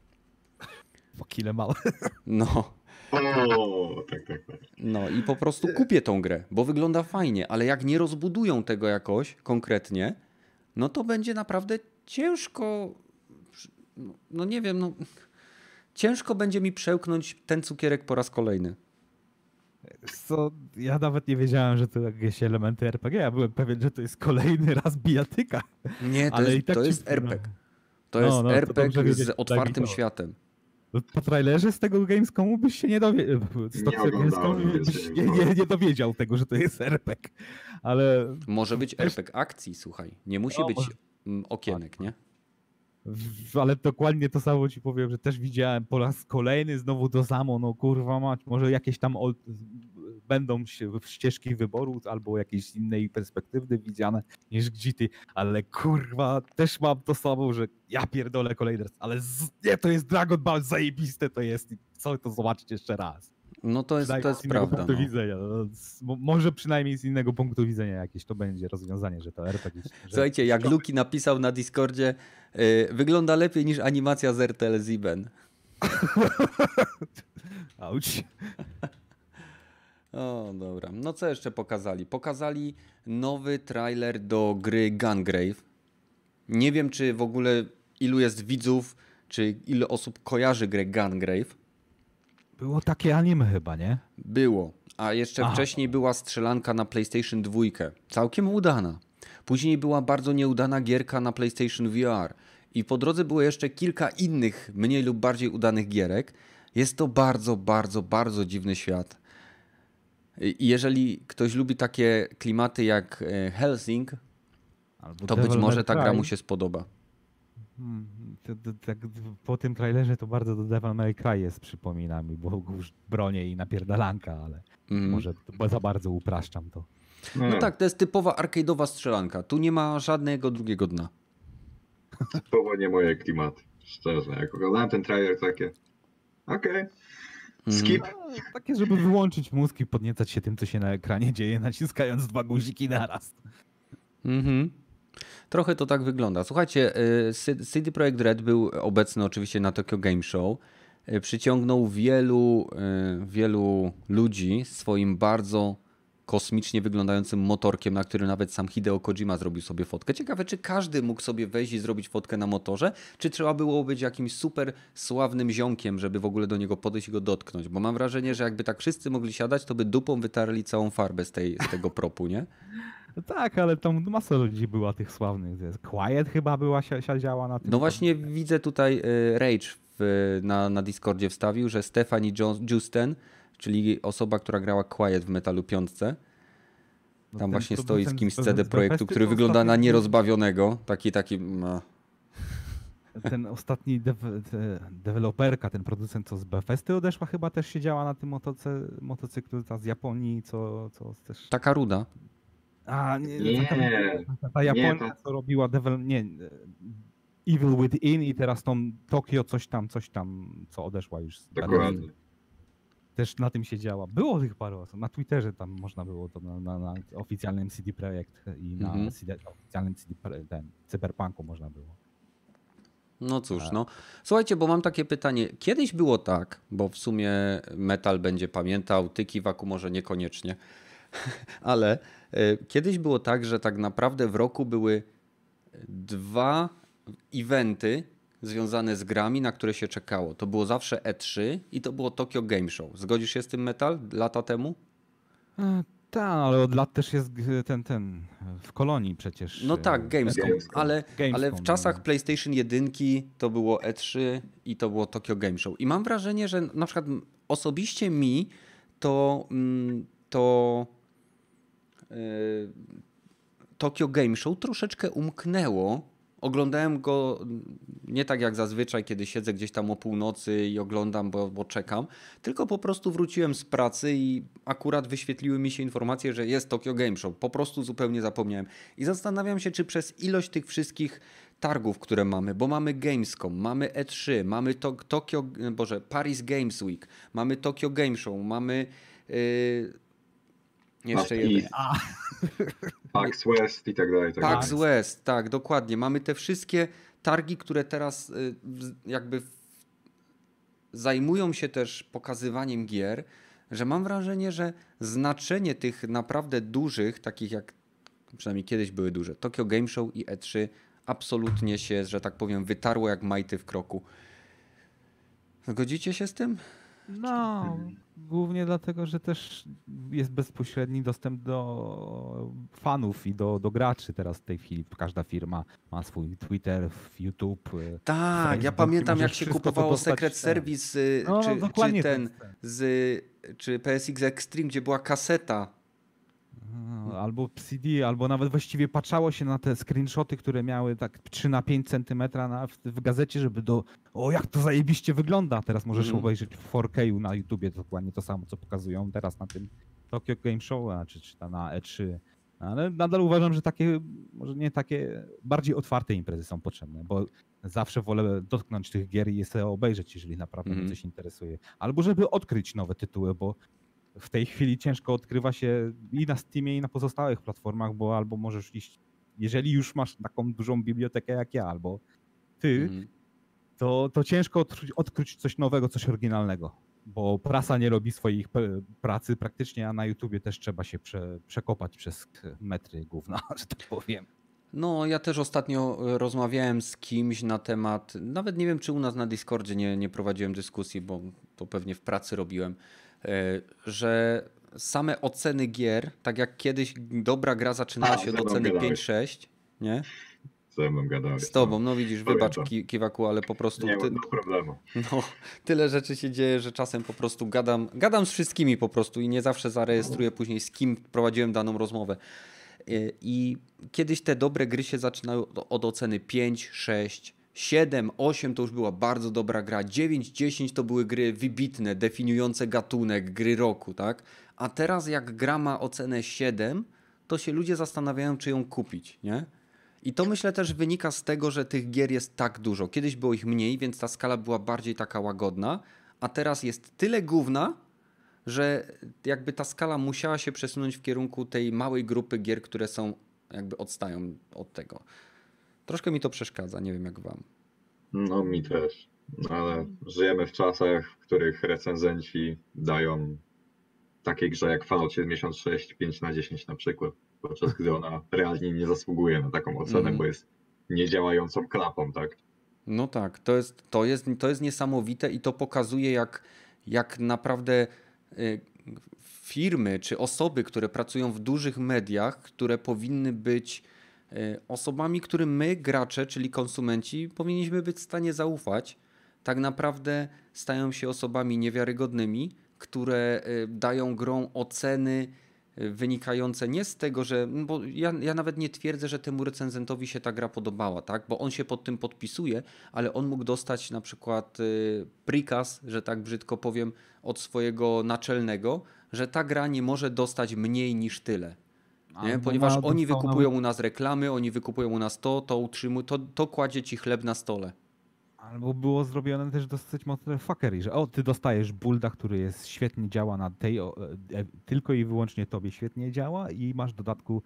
Po kile małe. No, O, tak, tak, tak. no i po prostu kupię tą grę, bo wygląda fajnie, ale jak nie rozbudują tego jakoś konkretnie, no to będzie naprawdę ciężko. no- No nie wiem, no. Ciężko będzie mi przełknąć ten cukierek po raz kolejny. Co, ja nawet nie wiedziałem, że to jakieś elementy RPG. Ja byłem pewien, że to jest kolejny raz bijatyka. Nie, to Ale jest, i tak to jest RPG. To No, jest no, to RPG wiedzieć, z tak otwartym to. światem. No, Po trailerze z tego Gamescomu byś się nie dowiedział. Z Nie nie, nie dowiedział tego, że to jest RPG. Ale, Może być RPG akcji, słuchaj. Nie musi No, być okienek, nie? Ale dokładnie to samo ci powiem, że też widziałem po raz kolejny znowu to samo. No kurwa mać, może jakieś tam ol- będą ścieżki wyboru albo jakieś innej perspektywy widziane niż GT, ale kurwa też mam to samo, że ja pierdolę kolejny raz, ale z, nie, to jest Dragon Ball, zajebiste to jest chcę to zobaczyć jeszcze raz. No to jest, to jest z innego prawda. punktu No. widzenia. No, może przynajmniej z innego punktu widzenia jakieś to będzie rozwiązanie, że to RPG. Że Słuchajcie, jak Luki napisał na Discordzie, y, wygląda lepiej niż animacja z RTL Ziben. Auć. O, dobra. No co jeszcze pokazali? Pokazali nowy trailer do gry Gungrave. Nie wiem, czy w ogóle ilu jest widzów, czy ile osób kojarzy grę Gungrave. Było takie anime chyba, nie? Było. A jeszcze Aha. wcześniej była strzelanka na PlayStation 2. Całkiem udana. Później była bardzo nieudana gierka na PlayStation VR. I po drodze było jeszcze kilka innych, mniej lub bardziej udanych gierek. Jest to bardzo, bardzo, bardzo dziwny świat. I jeżeli ktoś lubi takie klimaty jak e, Helsing, Albo to być Devil może May ta gra mu się spodoba. To, to, tak po tym trailerze to bardzo do Devil May Cry jest przypomina mi, bo już bronie i napierdalanka, ale Mhm. może za bardzo upraszczam to. No tak, to jest typowa arcade'owa strzelanka. Tu nie ma żadnego drugiego dna. To nie moje klimaty. Szczerze, jak oglądałem ten trailer, takie. Okej, Mhm. skip. No, takie, żeby wyłączyć mózg i podniecać się tym, co się na ekranie dzieje, naciskając dwa guziki naraz. Mhm. Trochę to tak wygląda. Słuchajcie, y, CD Projekt Red był obecny oczywiście na Tokyo Game Show. Y, Przyciągnął wielu, y, wielu ludzi swoim bardzo kosmicznie wyglądającym motorkiem, na którym nawet sam Hideo Kojima zrobił sobie fotkę. Ciekawe, czy każdy mógł sobie wejść i zrobić fotkę na motorze, czy trzeba było być jakimś super sławnym ziomkiem, żeby w ogóle do niego podejść i go dotknąć. Bo mam wrażenie, że jakby tak wszyscy mogli siadać, to by dupą wytarli całą farbę z, tej, z tego propu, nie? No tak, ale tam masa ludzi była tych sławnych. Jest Quiet chyba była, si- siedziała na tym. No właśnie widzę tutaj y, Rage w, na, na Discordzie wstawił, że Stephanie Justen, czyli osoba, która grała Quiet w Metalu 5, No tam właśnie stoi z kimś z CD Projektu, który wygląda na nierozbawionego. Taki, taki... mm, Ten ostatni dew- te- deweloperka, ten producent, co z Bethesdy odeszła, chyba też siedziała na tym motocy, motocyklu ta z Japonii, co, co też... Taka ruda. A, nie, Nie, ta, ta, ta Japonia, ta- co robiła devel... nie, e, Evil Within i teraz tą Tokio coś tam, coś tam, co odeszła już z Dokładnie. też na tym się działa. Było tych paru osób. Na Twitterze tam można było to na, na, na oficjalnym CD Projekt i na Mhm. CD, oficjalnym CD, ten, Cyberpunku można było. No cóż, no. Słuchajcie, bo mam takie pytanie. Kiedyś było tak, bo w sumie metal będzie pamiętał, ty Kiwaku może niekoniecznie, ale e, kiedyś było tak, że tak naprawdę w roku były dwa eventy związane z grami, na które się czekało. To było zawsze E3 i to było Tokyo Game Show. Zgodzisz się z tym metal lata temu? Tak, ale od lat też jest ten, ten, w kolonii przecież. No e, tak, Gamescom, Gamescom. ale, ale w Gamescom, czasach no. PlayStation 1 to było E3 i to było Tokyo Game Show. I mam wrażenie, że na przykład osobiście mi to, mm, to Tokyo Game Show troszeczkę umknęło. Oglądałem go nie tak jak zazwyczaj, kiedy siedzę gdzieś tam o północy i oglądam, bo, bo czekam, tylko po prostu wróciłem z pracy i akurat wyświetliły mi się informacje, że jest Tokyo Game Show. Po prostu zupełnie zapomniałem. I zastanawiam się, czy przez ilość tych wszystkich targów, które mamy, bo mamy Gamescom, mamy E3, mamy to, Tokyo, Boże, Paris Games Week, mamy Tokyo Game Show, mamy yy, jeszcze PAX jeden. East, PAX West i tak dalej. Tak PAX dalej. West, tak, dokładnie. Mamy te wszystkie targi, które teraz y, jakby zajmują się też pokazywaniem gier, że mam wrażenie, że znaczenie tych naprawdę dużych, takich jak przynajmniej kiedyś były duże, Tokyo Game Show i E3 absolutnie się, że tak powiem, wytarło jak majty w kroku. Zgodzicie się z tym? No, głównie dlatego, że też jest bezpośredni dostęp do fanów i do, do graczy teraz w tej chwili. Każda firma ma swój Twitter, YouTube. e, Tak, ja Facebook pamiętam jak się kupowało Secret. Service y, No, czy, czy dokładnie ten z czy PSX Extreme, gdzie była kaseta. No, Albo CD, albo nawet właściwie patrzało się na te screenshoty, które miały tak 3 na 5 centymetra na, w, w gazecie, żeby do. O, jak to zajebiście wygląda! Teraz możesz Mhm. obejrzeć w 4K na YouTubie dokładnie to samo, co pokazują teraz na tym Tokyo Game Show, czy, czy na E3. Ale nadal uważam, że takie, może nie takie, bardziej otwarte imprezy są potrzebne, bo zawsze wolę dotknąć tych gier i je sobie obejrzeć, jeżeli naprawdę Mhm. mnie coś interesuje. Albo żeby odkryć nowe tytuły, bo w tej chwili ciężko odkrywa się i na Steamie, i na pozostałych platformach, bo albo możesz iść, jeżeli już masz taką dużą bibliotekę jak ja, albo ty, Mhm. to, to ciężko odkryć, odkryć coś nowego, coś oryginalnego. Bo prasa nie robi swoich pracy praktycznie, a na YouTubie też trzeba się prze, przekopać przez metry gówna, że tak powiem. No, ja też ostatnio e, rozmawiałem z kimś na temat, nawet nie wiem, czy u nas na Discordzie nie, nie prowadziłem dyskusji, bo to pewnie w pracy robiłem, że same oceny gier, tak jak kiedyś dobra gra zaczynała się od oceny gadałeś. 5-6, nie? Ze mną gadałeś. Z tobą, no widzisz, wybacz Pamiętam. Ki- Kiwaku, ale po prostu Nie ty, ma problemu. no, tyle rzeczy się dzieje, że czasem po prostu gadam, gadam z wszystkimi po prostu i nie zawsze zarejestruję później z kim prowadziłem daną rozmowę. I- I kiedyś te dobre gry się zaczynały od- od oceny 5, 6, 7, 8 to już była bardzo dobra gra, 9, 10 to były gry wybitne, definiujące gatunek, gry roku, tak? A teraz jak gra ma ocenę 7, to się ludzie zastanawiają, czy ją kupić, nie? I to myślę też wynika z tego, że tych gier jest tak dużo. Kiedyś było ich mniej, więc ta skala była bardziej taka łagodna, a teraz jest tyle gówna, że jakby ta skala musiała się przesunąć w kierunku tej małej grupy gier, które są jakby odstają od tego. Troszkę mi to przeszkadza, nie wiem jak wam. No mi też. Ale żyjemy w czasach, w których recenzenci dają takiej grze jak Fallout 76 5 na 10 na przykład, podczas gdy ona realnie nie zasługuje na taką ocenę, Mhm. bo jest niedziałającą klapą, tak? No tak, to jest, to jest, to jest niesamowite i to pokazuje, jak, jak naprawdę y, firmy czy osoby, które pracują w dużych mediach, które powinny być osobami, którym my, gracze, czyli konsumenci, powinniśmy być w stanie zaufać, tak naprawdę stają się osobami niewiarygodnymi, które y, dają grą oceny y, wynikające nie z tego, że. no Bo ja, ja nawet nie twierdzę, że temu recenzentowi się ta gra podobała, tak? Bo on się pod tym podpisuje, ale on mógł dostać na przykład y, prikaz, że tak brzydko powiem, od swojego naczelnego, że ta gra nie może dostać mniej niż tyle. Nie? Ponieważ oni wykupują u nas reklamy, oni wykupują u nas to, to utrzymują, to, to kładzie ci chleb na stole. Albo było zrobione też dosyć mocne fuckery, że o, ty dostajesz bulda, który jest świetnie działa na tej, o, e, tylko i wyłącznie tobie świetnie działa i masz w dodatku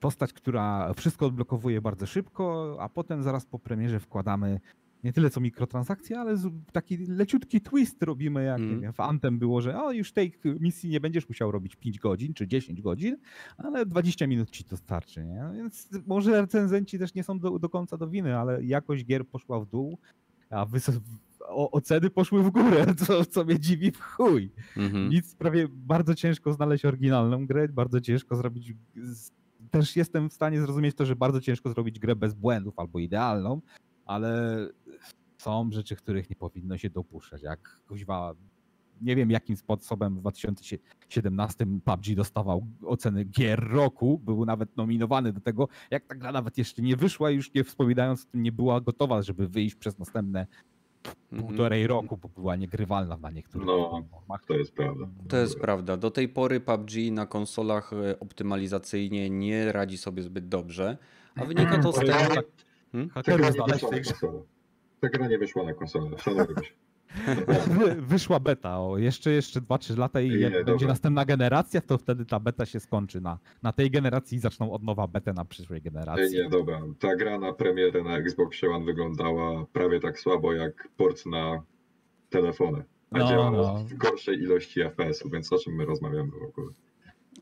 postać, która wszystko odblokowuje bardzo szybko, a potem zaraz po premierze wkładamy nie tyle co mikrotransakcje, ale taki leciutki twist robimy, jak Mm. wiem, w Antem było, że o, już tej misji nie będziesz musiał robić 5 godzin czy 10 godzin, ale 20 minut ci to starczy, nie? Więc może recenzenci też nie są do, do końca do winy, ale jakość gier poszła w dół, a o, oceny poszły w górę, co, co mnie dziwi w chuj. Mhm. Nic, prawie bardzo ciężko znaleźć oryginalną grę, bardzo ciężko zrobić. z- Też jestem w stanie zrozumieć to, że bardzo ciężko zrobić grę bez błędów albo idealną, ale są rzeczy, których nie powinno się dopuszczać. Jak kuźwa, nie wiem jakim sposobem w 2017 PUBG dostawał oceny gier roku, był nawet nominowany do tego, jak ta gra nawet jeszcze nie wyszła, już nie wspominając o tym, nie była gotowa, żeby wyjść przez następne Mhm. półtorej roku, bo była niegrywalna na niektórych No. platformach. To jest prawda. To jest prawda. Do tej pory PUBG na konsolach e, optymalizacyjnie nie radzi sobie zbyt dobrze, a wynika to z tego... Hmm? Ta Hakerów znaleźć w tej na grze. Ta gra nie wyszła na konsolę, szanowni się. Naprawdę. Wy- Wyszła beta, o, jeszcze, jeszcze 2-3 lata i jak nie, będzie dobra. następna generacja, to wtedy ta beta się skończy na, na tej generacji i zaczną od nowa betę na przyszłej Ej, generacji. nie, dobra. Ta gra na premierę na Xbox One wyglądała prawie tak słabo jak port na telefony. A No, działała no. w gorszej ilości FPS-u, więc o czym my rozmawiamy w ogóle?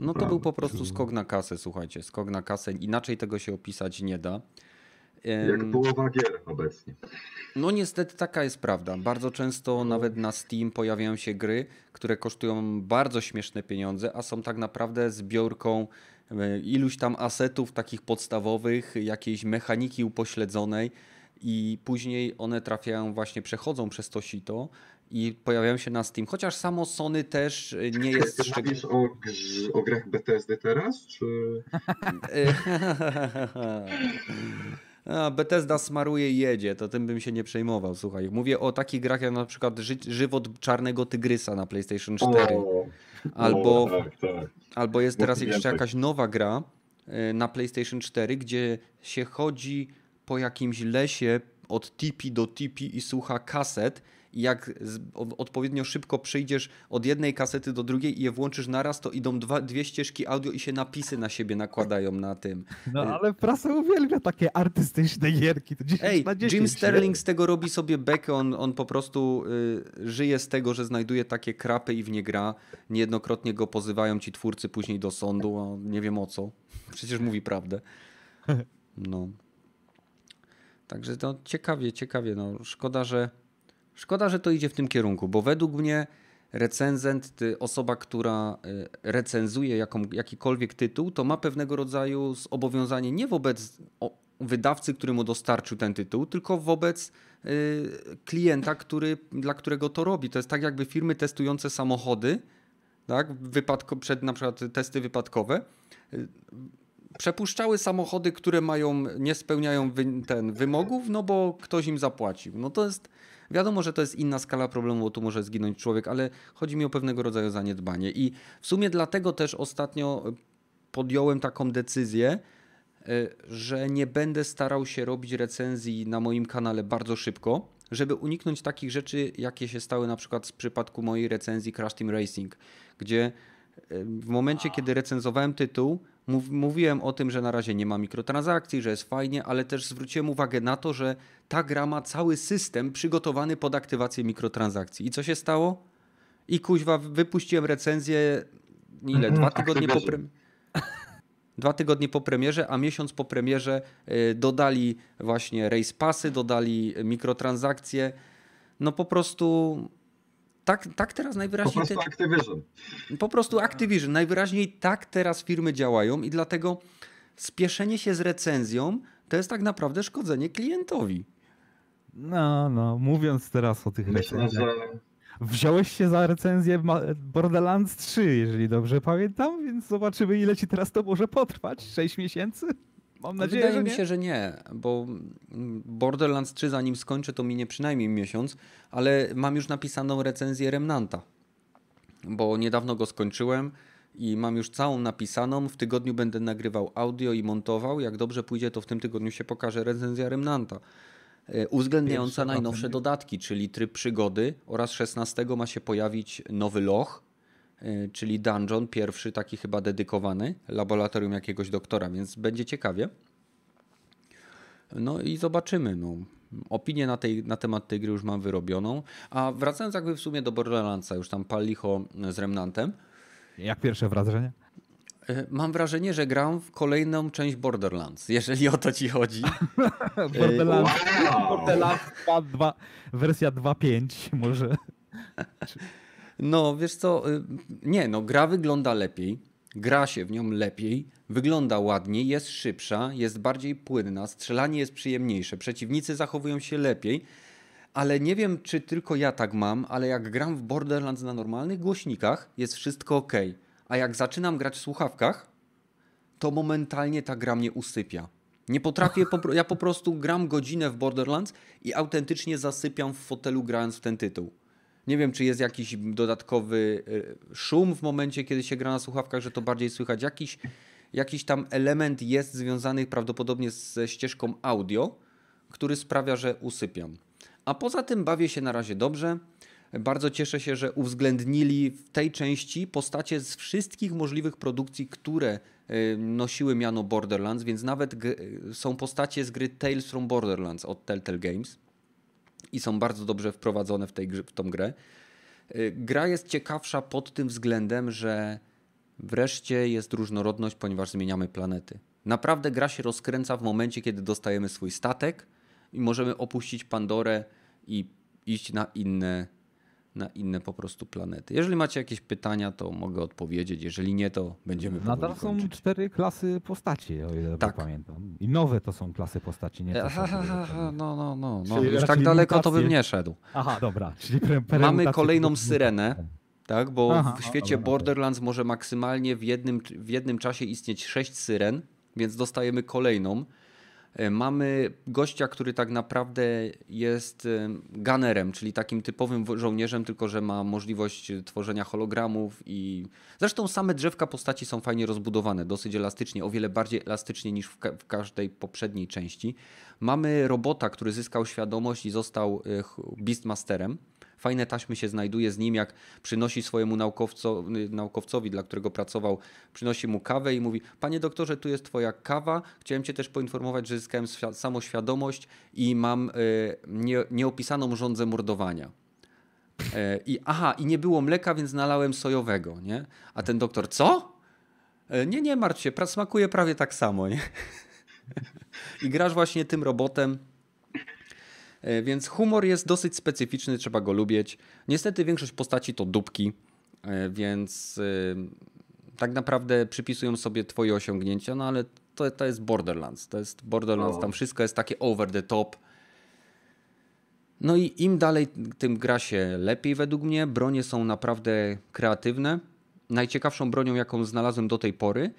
No to Prawda. był po prostu skok na kasę, słuchajcie, skok na kasę. Inaczej tego się opisać nie da. Jak połowa gier obecnie. No niestety taka jest prawda. Bardzo często nawet na Steam pojawiają się gry, które kosztują bardzo śmieszne pieniądze, a są tak naprawdę zbiorką e, iluś tam asetów takich podstawowych, jakiejś mechaniki upośledzonej i później one trafiają właśnie, przechodzą przez to sito i pojawiają się na Steam. Chociaż samo Sony też e, nie jest szczególnie... mówisz o, grz- o grach BTSD teraz, czy... A, Bethesda smaruje i jedzie, to tym bym się nie przejmował, słuchaj. Mówię o takich grach jak na przykład ży Żywot Czarnego Tygrysa na PlayStation 4. O, Albo, o, tak, tak. albo jest teraz jeszcze jakaś nowa gra y, na PlayStation 4, gdzie się chodzi po jakimś lesie od tipi do tipi i słucha kaset. Jak odpowiednio szybko przyjdziesz od jednej kasety do drugiej i je włączysz naraz, to idą dwa, dwie ścieżki audio i się napisy na siebie nakładają na tym. No ale prasa uwielbia takie artystyczne gierki. To 10 Ej, na 10, Jim nie? Sterling z tego robi sobie bekę, on, on po prostu y, żyje z tego, że znajduje takie krapy i w nie gra. Niejednokrotnie go pozywają ci twórcy później do sądu, a nie wiem o co. Przecież mówi prawdę. No. Także to ciekawie, ciekawie. No. Szkoda, że, szkoda, że to idzie w tym kierunku, bo według mnie recenzent, osoba, która y, recenzuje jaką, jakikolwiek tytuł, to ma pewnego rodzaju zobowiązanie nie wobec wydawcy, który mu dostarczył ten tytuł, tylko wobec y, klienta, który, dla którego to robi. To jest tak jakby firmy testujące samochody, tak, wypadko, przed na przykład testy wypadkowe, y, przepuszczały samochody, które mają, nie spełniają wy, ten wymogów, no bo ktoś im zapłacił. No to jest, wiadomo, że to jest inna skala problemu, bo tu może zginąć człowiek, ale chodzi mi o pewnego rodzaju zaniedbanie. I w sumie dlatego też ostatnio podjąłem taką decyzję, y, że nie będę starał się robić recenzji na moim kanale bardzo szybko, żeby uniknąć takich rzeczy, jakie się stały na przykład w przypadku mojej recenzji Crash Team Racing, gdzie y, w momencie, kiedy recenzowałem tytuł, mówiłem o tym, że na razie nie ma mikrotransakcji, że jest fajnie, ale też zwróciłem uwagę na to, że ta gra ma cały system przygotowany pod aktywację mikrotransakcji. I co się stało? I kuźwa, wypuściłem recenzję ile? Dwa tygodnie po premierze. Dwa tygodnie po premierze, a miesiąc po premierze y, dodali właśnie race passy, dodali mikrotransakcje. No po prostu tak, tak teraz Po najwyraźniej... prostu te- Activision. po prostu Activision. Najwyraźniej tak teraz firmy działają i dlatego spieszenie się z recenzją to jest tak naprawdę szkodzenie klientowi. No, no, mówiąc teraz o tych Myślę, recenzjach. że Wziąłeś się za recenzję Borderlands 3, jeżeli dobrze pamiętam, więc zobaczymy ile ci teraz to może potrwać. 6 miesięcy? Mam nadzieję, Wydaje że mi nie. się, że nie, bo mm, Borderlands 3 zanim skończę to minie przynajmniej miesiąc, ale mam już napisaną recenzję Remnanta, bo niedawno go skończyłem i mam już całą napisaną. W tygodniu będę nagrywał audio i montował. Jak dobrze pójdzie, to w tym tygodniu się pokaże recenzja Remnanta. e, uwzględniająca Pierwsze najnowsze dodatki, czyli tryb przygody oraz 16 ma się pojawić nowy loch, czyli dungeon, pierwszy taki chyba dedykowany, laboratorium jakiegoś doktora, więc będzie ciekawie. No i zobaczymy. No. Opinię na, tej, na temat tej gry już mam wyrobioną. A wracając jakby w sumie do Borderlandsa, już tam pal licho z Remnantem, Jak pierwsze wrażenie? e, mam wrażenie, że gram w kolejną część Borderlands, jeżeli o to ci chodzi. Borderlands, Wow! Borderlands 2, 2, wersja 2.5 może. No, wiesz co, y, nie, no gra wygląda lepiej, gra się w nią lepiej, wygląda ładniej, jest szybsza, jest bardziej płynna, strzelanie jest przyjemniejsze, przeciwnicy zachowują się lepiej, ale nie wiem, czy tylko ja tak mam, ale jak gram w Borderlands na normalnych głośnikach, jest wszystko ok, a jak zaczynam grać w słuchawkach, to momentalnie ta gra mnie usypia. Nie potrafię, ja po prostu gram godzinę w Borderlands i autentycznie zasypiam w fotelu grając w ten tytuł. Nie wiem, czy jest jakiś dodatkowy y, szum w momencie, kiedy się gra na słuchawkach, że to bardziej słychać. Jakiś, jakiś tam element jest związany prawdopodobnie ze ścieżką audio, który sprawia, że usypiam. A poza tym bawię się na razie dobrze. Bardzo cieszę się, że uwzględnili w tej części postacie z wszystkich możliwych produkcji, które y, nosiły miano Borderlands, więc nawet y, są postacie z gry Tales from Borderlands od Telltale Games i są bardzo dobrze wprowadzone w, tej, w tą grę. Y, Gra jest ciekawsza pod tym względem, że wreszcie jest różnorodność, ponieważ zmieniamy planety. Naprawdę gra się rozkręca w momencie, kiedy dostajemy swój statek i możemy opuścić Pandorę i iść na inne, na inne po prostu planety. Jeżeli macie jakieś pytania, to mogę odpowiedzieć. Jeżeli nie, to będziemy Nadal są kończyć. cztery klasy postaci, o ile Tak. pamiętam. I nowe to są klasy postaci, nie tam- no, no, no, no. Czyli Już tak daleko to bym nie szedł. Aha, dobra. Czyli Mamy kolejną syrenę, tak? Bo Aha, w świecie. Borderlands może maksymalnie w jednym, w jednym czasie istnieć sześć syren, więc dostajemy kolejną. E, Mamy gościa, który tak naprawdę jest e, gunnerem, czyli takim typowym żołnierzem, tylko że ma możliwość tworzenia hologramów i zresztą same drzewka postaci są fajnie rozbudowane, dosyć elastycznie, o wiele bardziej elastycznie niż w, ka- w każdej poprzedniej części. Mamy robota, który zyskał świadomość i został e, Beastmasterem. Fajne taśmy się znajduje z nim, jak przynosi swojemu naukowco, naukowcowi, dla którego pracował, przynosi mu kawę i mówi: Panie doktorze, tu jest twoja kawa. Chciałem cię też poinformować, że zyskałem świa- samoświadomość i mam y, nie, nieopisaną żądzę mordowania. E, I aha, i nie było mleka, więc nalałem sojowego, nie? A ten doktor, co? E, Nie, nie martw się, smakuje prawie tak samo, nie? I grasz właśnie tym robotem. E, Więc humor jest dosyć specyficzny, trzeba go lubić. Niestety większość postaci to dupki, e, więc e, tak naprawdę przypisują sobie twoje osiągnięcia, no ale to, to jest Borderlands. To jest Borderlands, tam wszystko jest takie over the top. No i im dalej, tym gra się lepiej według mnie. Bronie są naprawdę kreatywne. Najciekawszą bronią, jaką znalazłem do tej pory,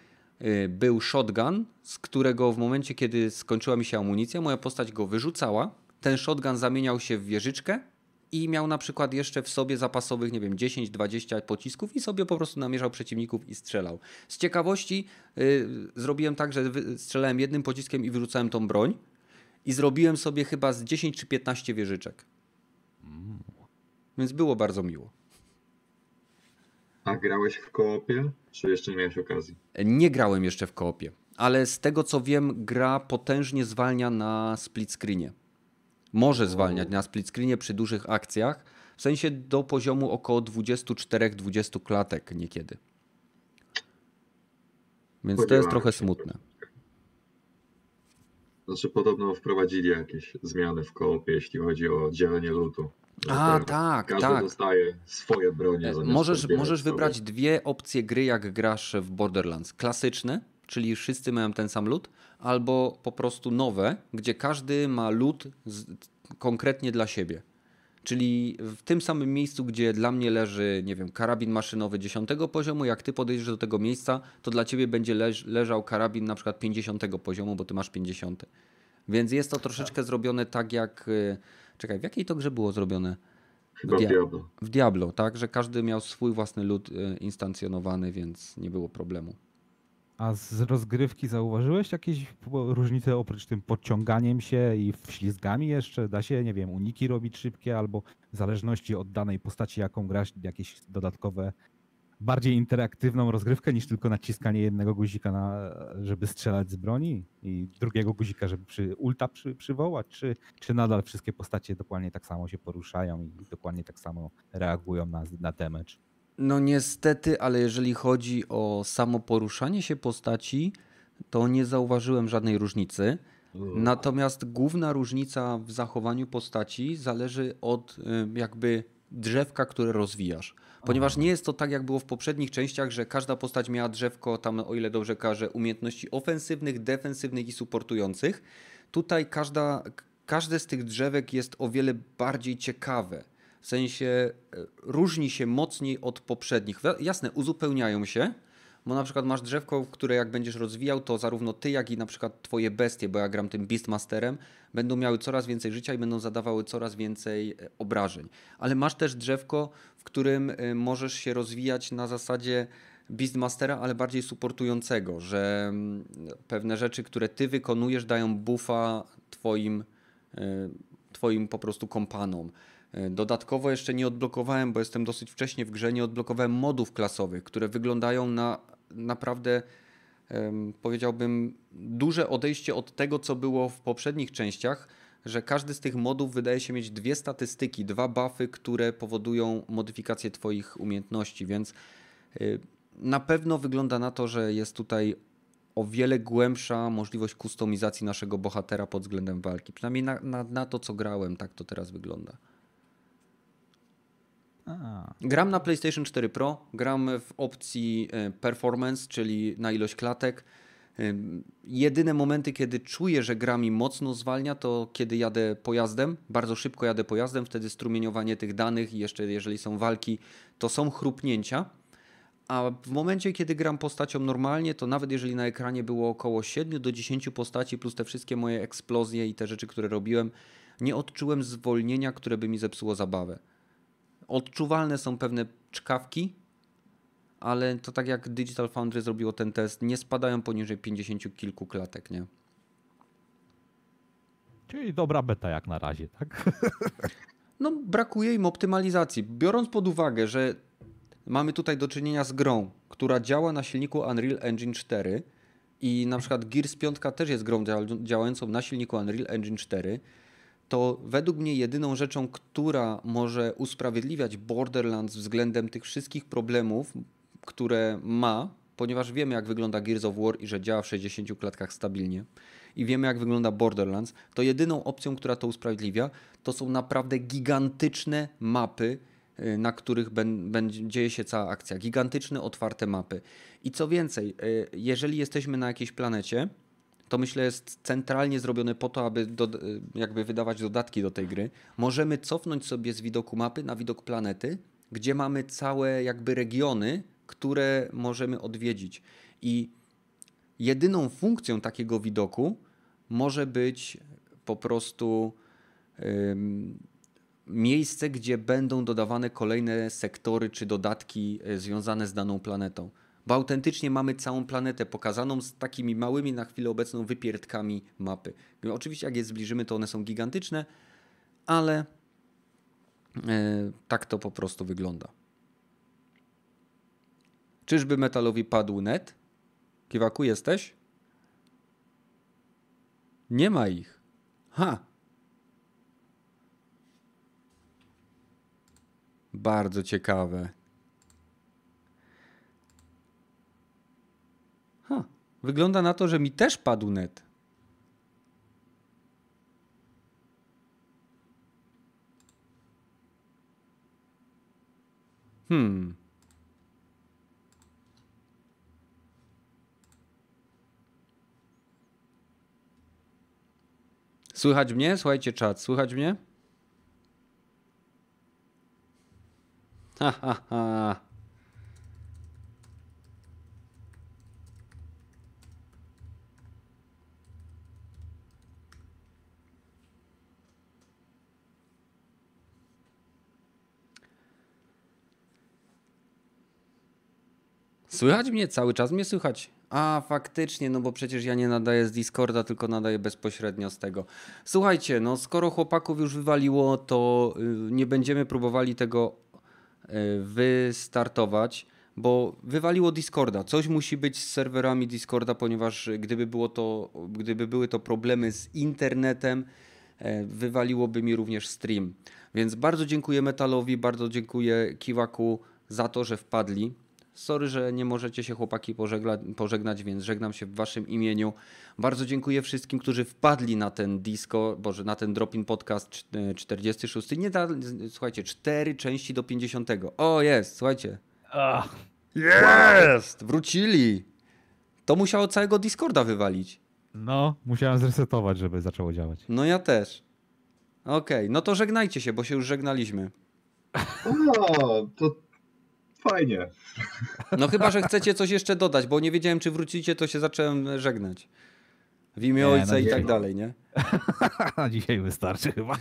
był shotgun, z którego w momencie, kiedy skończyła mi się amunicja, moja postać go wyrzucała. Ten shotgun zamieniał się w wieżyczkę i miał na przykład jeszcze w sobie zapasowych, nie wiem, 10-20 pocisków i sobie po prostu namierzał przeciwników i strzelał. Z ciekawości y, zrobiłem tak, że strzelałem jednym pociskiem i wyrzucałem tą broń i zrobiłem sobie chyba z 10 czy 15 wieżyczek. Więc było bardzo miło. A grałeś w koopie? Czy jeszcze nie miałeś okazji? Nie grałem jeszcze w koopie, ale z tego co wiem, gra potężnie zwalnia na split screenie. Może zwalniać na split screenie przy dużych akcjach, w sensie do poziomu około 24-20 klatek niekiedy. Więc to jest trochę smutne. Znaczy podobno wprowadzili jakieś zmiany w koopie, jeśli chodzi o dzielenie lutu. A, tak, Każdy tak. dostaje swoje bronie. E, Możesz, możesz wybrać dwie opcje gry, jak grasz w Borderlands. Klasyczne, czyli wszyscy mają ten sam lód, albo po prostu nowe, gdzie każdy ma lód z, konkretnie dla siebie. Czyli w tym samym miejscu, gdzie dla mnie leży, nie wiem, karabin maszynowy 10 poziomu, jak ty podejdziesz do tego miejsca, to dla ciebie będzie leż, leżał karabin na przykład 50 poziomu, bo ty masz 50. Więc jest to troszeczkę zrobione tak jak. y, Czekaj, w jakiej to grze było zrobione? Chyba w Dia- Diablo. W Diablo, tak? Że każdy miał swój własny lód y, instancjonowany, więc nie było problemu. A z rozgrywki zauważyłeś jakieś różnice oprócz tym podciąganiem się i wślizgami jeszcze? Da się, nie wiem, uniki robić szybkie albo w zależności od danej postaci, jaką grasz, jakieś dodatkowe, bardziej interaktywną rozgrywkę niż tylko naciskanie jednego guzika, na, żeby strzelać z broni i drugiego guzika, żeby przy, ulta przy, przywołać? Czy, czy nadal wszystkie postacie dokładnie tak samo się poruszają i dokładnie tak samo reagują na, na damage? No niestety, ale jeżeli chodzi o samo poruszanie się postaci, to nie zauważyłem żadnej różnicy. Natomiast główna różnica w zachowaniu postaci zależy od jakby drzewka, które rozwijasz. Ponieważ nie jest to tak, jak było w poprzednich częściach, że każda postać miała drzewko, tam o ile dobrze każę, umiejętności ofensywnych, defensywnych i supportujących. Tutaj każda, każde z tych drzewek jest o wiele bardziej ciekawe. Sensie e, różni się mocniej od poprzednich. Jasne, uzupełniają się, bo na przykład masz drzewko, które jak będziesz rozwijał, to zarówno ty, jak i na przykład twoje bestie, bo ja gram tym Beastmasterem, będą miały coraz więcej życia i będą zadawały coraz więcej e, obrażeń. Ale masz też drzewko, w którym e, możesz się rozwijać na zasadzie Beastmastera, ale bardziej supportującego, że mm, pewne rzeczy, które ty wykonujesz, dają buffa twoim, twoim po prostu kompanom. E, dodatkowo jeszcze nie odblokowałem, bo jestem dosyć wcześnie w grze, nie odblokowałem modów klasowych, które wyglądają na naprawdę powiedziałbym duże odejście od tego, co było w poprzednich częściach, że każdy z tych modów wydaje się mieć dwie statystyki, dwa buffy, które powodują modyfikację Twoich umiejętności, więc e, na pewno wygląda na to, że jest tutaj o wiele głębsza możliwość kustomizacji naszego bohatera pod względem walki. Przynajmniej na, na, na to, co grałem, tak to teraz wygląda. Gram na PlayStation 4 Pro, gram w opcji e, performance, czyli na ilość klatek. Jedyne momenty, kiedy czuję, że gra mi mocno zwalnia, to kiedy jadę pojazdem, bardzo szybko jadę pojazdem, wtedy strumieniowanie tych danych i jeszcze jeżeli są walki, to są chrupnięcia. A w momencie, kiedy gram postacią normalnie, to nawet jeżeli na ekranie było około 7 do 10 postaci, plus te wszystkie moje eksplozje i te rzeczy, które robiłem, nie odczułem zwolnienia, które by mi zepsuło zabawę. Odczuwalne są pewne czkawki, ale to tak jak Digital Foundry zrobiło ten test, nie spadają poniżej 50 kilku klatek, nie? Czyli dobra beta jak na razie, tak? No, brakuje im optymalizacji. Biorąc pod uwagę, że mamy tutaj do czynienia z grą, która działa na silniku Unreal Engine 4 i na przykład Gears 5 też jest grą działającą na silniku Unreal Engine 4, to według mnie jedyną rzeczą, która może usprawiedliwiać Borderlands względem tych wszystkich problemów, które ma, ponieważ wiemy jak wygląda Gears of War i że działa w 60 klatkach stabilnie i wiemy jak wygląda Borderlands, to jedyną opcją, która to usprawiedliwia, to są naprawdę gigantyczne mapy, y, na których będzie dzieje się cała akcja. Gigantyczne, otwarte mapy. I co więcej, y, jeżeli jesteśmy na jakiejś planecie, to myślę jest centralnie zrobione po to, aby do, jakby wydawać dodatki do tej gry. Możemy cofnąć sobie z widoku mapy na widok planety, gdzie mamy całe jakby regiony, które możemy odwiedzić. I jedyną funkcją takiego widoku może być po prostu ym, miejsce, gdzie będą dodawane kolejne sektory czy dodatki e, związane z daną planetą bo autentycznie mamy całą planetę pokazaną z takimi małymi na chwilę obecną wypierdkami mapy. Oczywiście jak je zbliżymy, to one są gigantyczne, ale e, tak to po prostu wygląda. Czyżby metalowi padł net? Kiwaku, jesteś? Nie ma ich. Ha! Bardzo ciekawe. Wygląda na to, że mi też padł net. Hmm. Słychać mnie? Słuchajcie, czat, słychać mnie? Ha, ha, ha. Słychać mnie? Cały czas mnie słychać. A, faktycznie, no bo przecież ja nie nadaję z Discorda, tylko nadaję bezpośrednio z tego. Słuchajcie, no skoro chłopaków już wywaliło, to y, nie będziemy próbowali tego y, wystartować, bo wywaliło Discorda. Coś musi być z serwerami Discorda, ponieważ gdyby, było to, gdyby były to problemy z internetem, e, wywaliłoby mi również stream. Więc bardzo dziękuję Metalowi, bardzo dziękuję Kiwaku za to, że wpadli. Sorry, że nie możecie się chłopaki pożegla- pożegnać, więc żegnam się w waszym imieniu. Bardzo dziękuję wszystkim, którzy wpadli na ten disco, boże, na ten Drop-in Podcast cz- 46. Nie da, słuchajcie, cztery części do 50. O, jest, słuchajcie. Ach, Jest! Wrócili! To musiało całego Discorda wywalić. no, musiałem zresetować, żeby zaczęło działać. No ja też. Okej, no to żegnajcie się, bo się już żegnaliśmy. O, to fajnie. No chyba, że chcecie coś jeszcze dodać, bo nie wiedziałem, czy wrócicie, to się zacząłem żegnać. W imię Nie, ojca no i nie, tak no. dalej, nie? Na dzisiaj wystarczy chyba.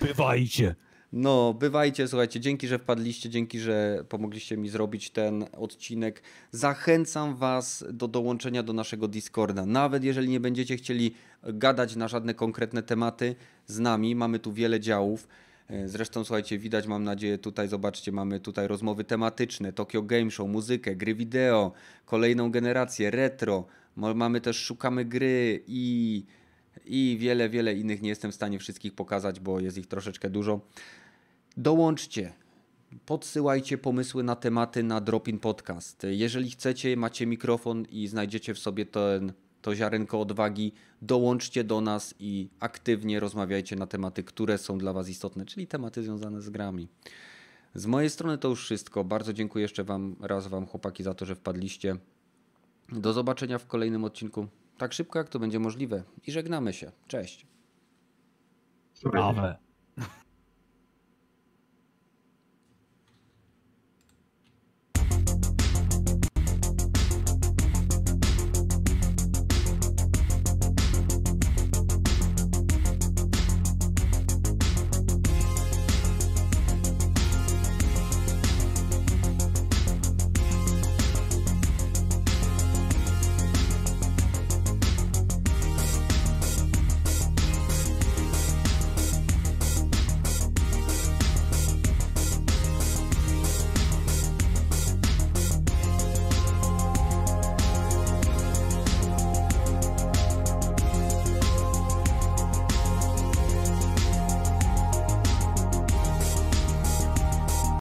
Bywajcie. No, bywajcie, słuchajcie, dzięki, że wpadliście, dzięki, że pomogliście mi zrobić ten odcinek. Zachęcam Was do dołączenia do naszego Discorda. Nawet jeżeli nie będziecie chcieli gadać na żadne konkretne tematy z nami, mamy tu wiele działów. Zresztą, słuchajcie, widać, mam nadzieję, tutaj, zobaczcie, mamy tutaj rozmowy tematyczne, Tokyo Game Show, muzykę, gry wideo, kolejną generację, retro. Mamy też Szukamy Gry i, i wiele, wiele innych. Nie jestem w stanie wszystkich pokazać, bo jest ich troszeczkę dużo. Dołączcie. Podsyłajcie pomysły na tematy na Dropin Podcast. Jeżeli chcecie, macie mikrofon i znajdziecie w sobie ten, to ziarenko odwagi, dołączcie do nas i aktywnie rozmawiajcie na tematy, które są dla Was istotne, czyli tematy związane z grami. Z mojej strony to już wszystko. Bardzo dziękuję jeszcze Wam raz Wam chłopaki za to, że wpadliście. Do zobaczenia w kolejnym odcinku. Tak szybko jak to będzie możliwe. I żegnamy się. Cześć. Słuchajcie. Awe.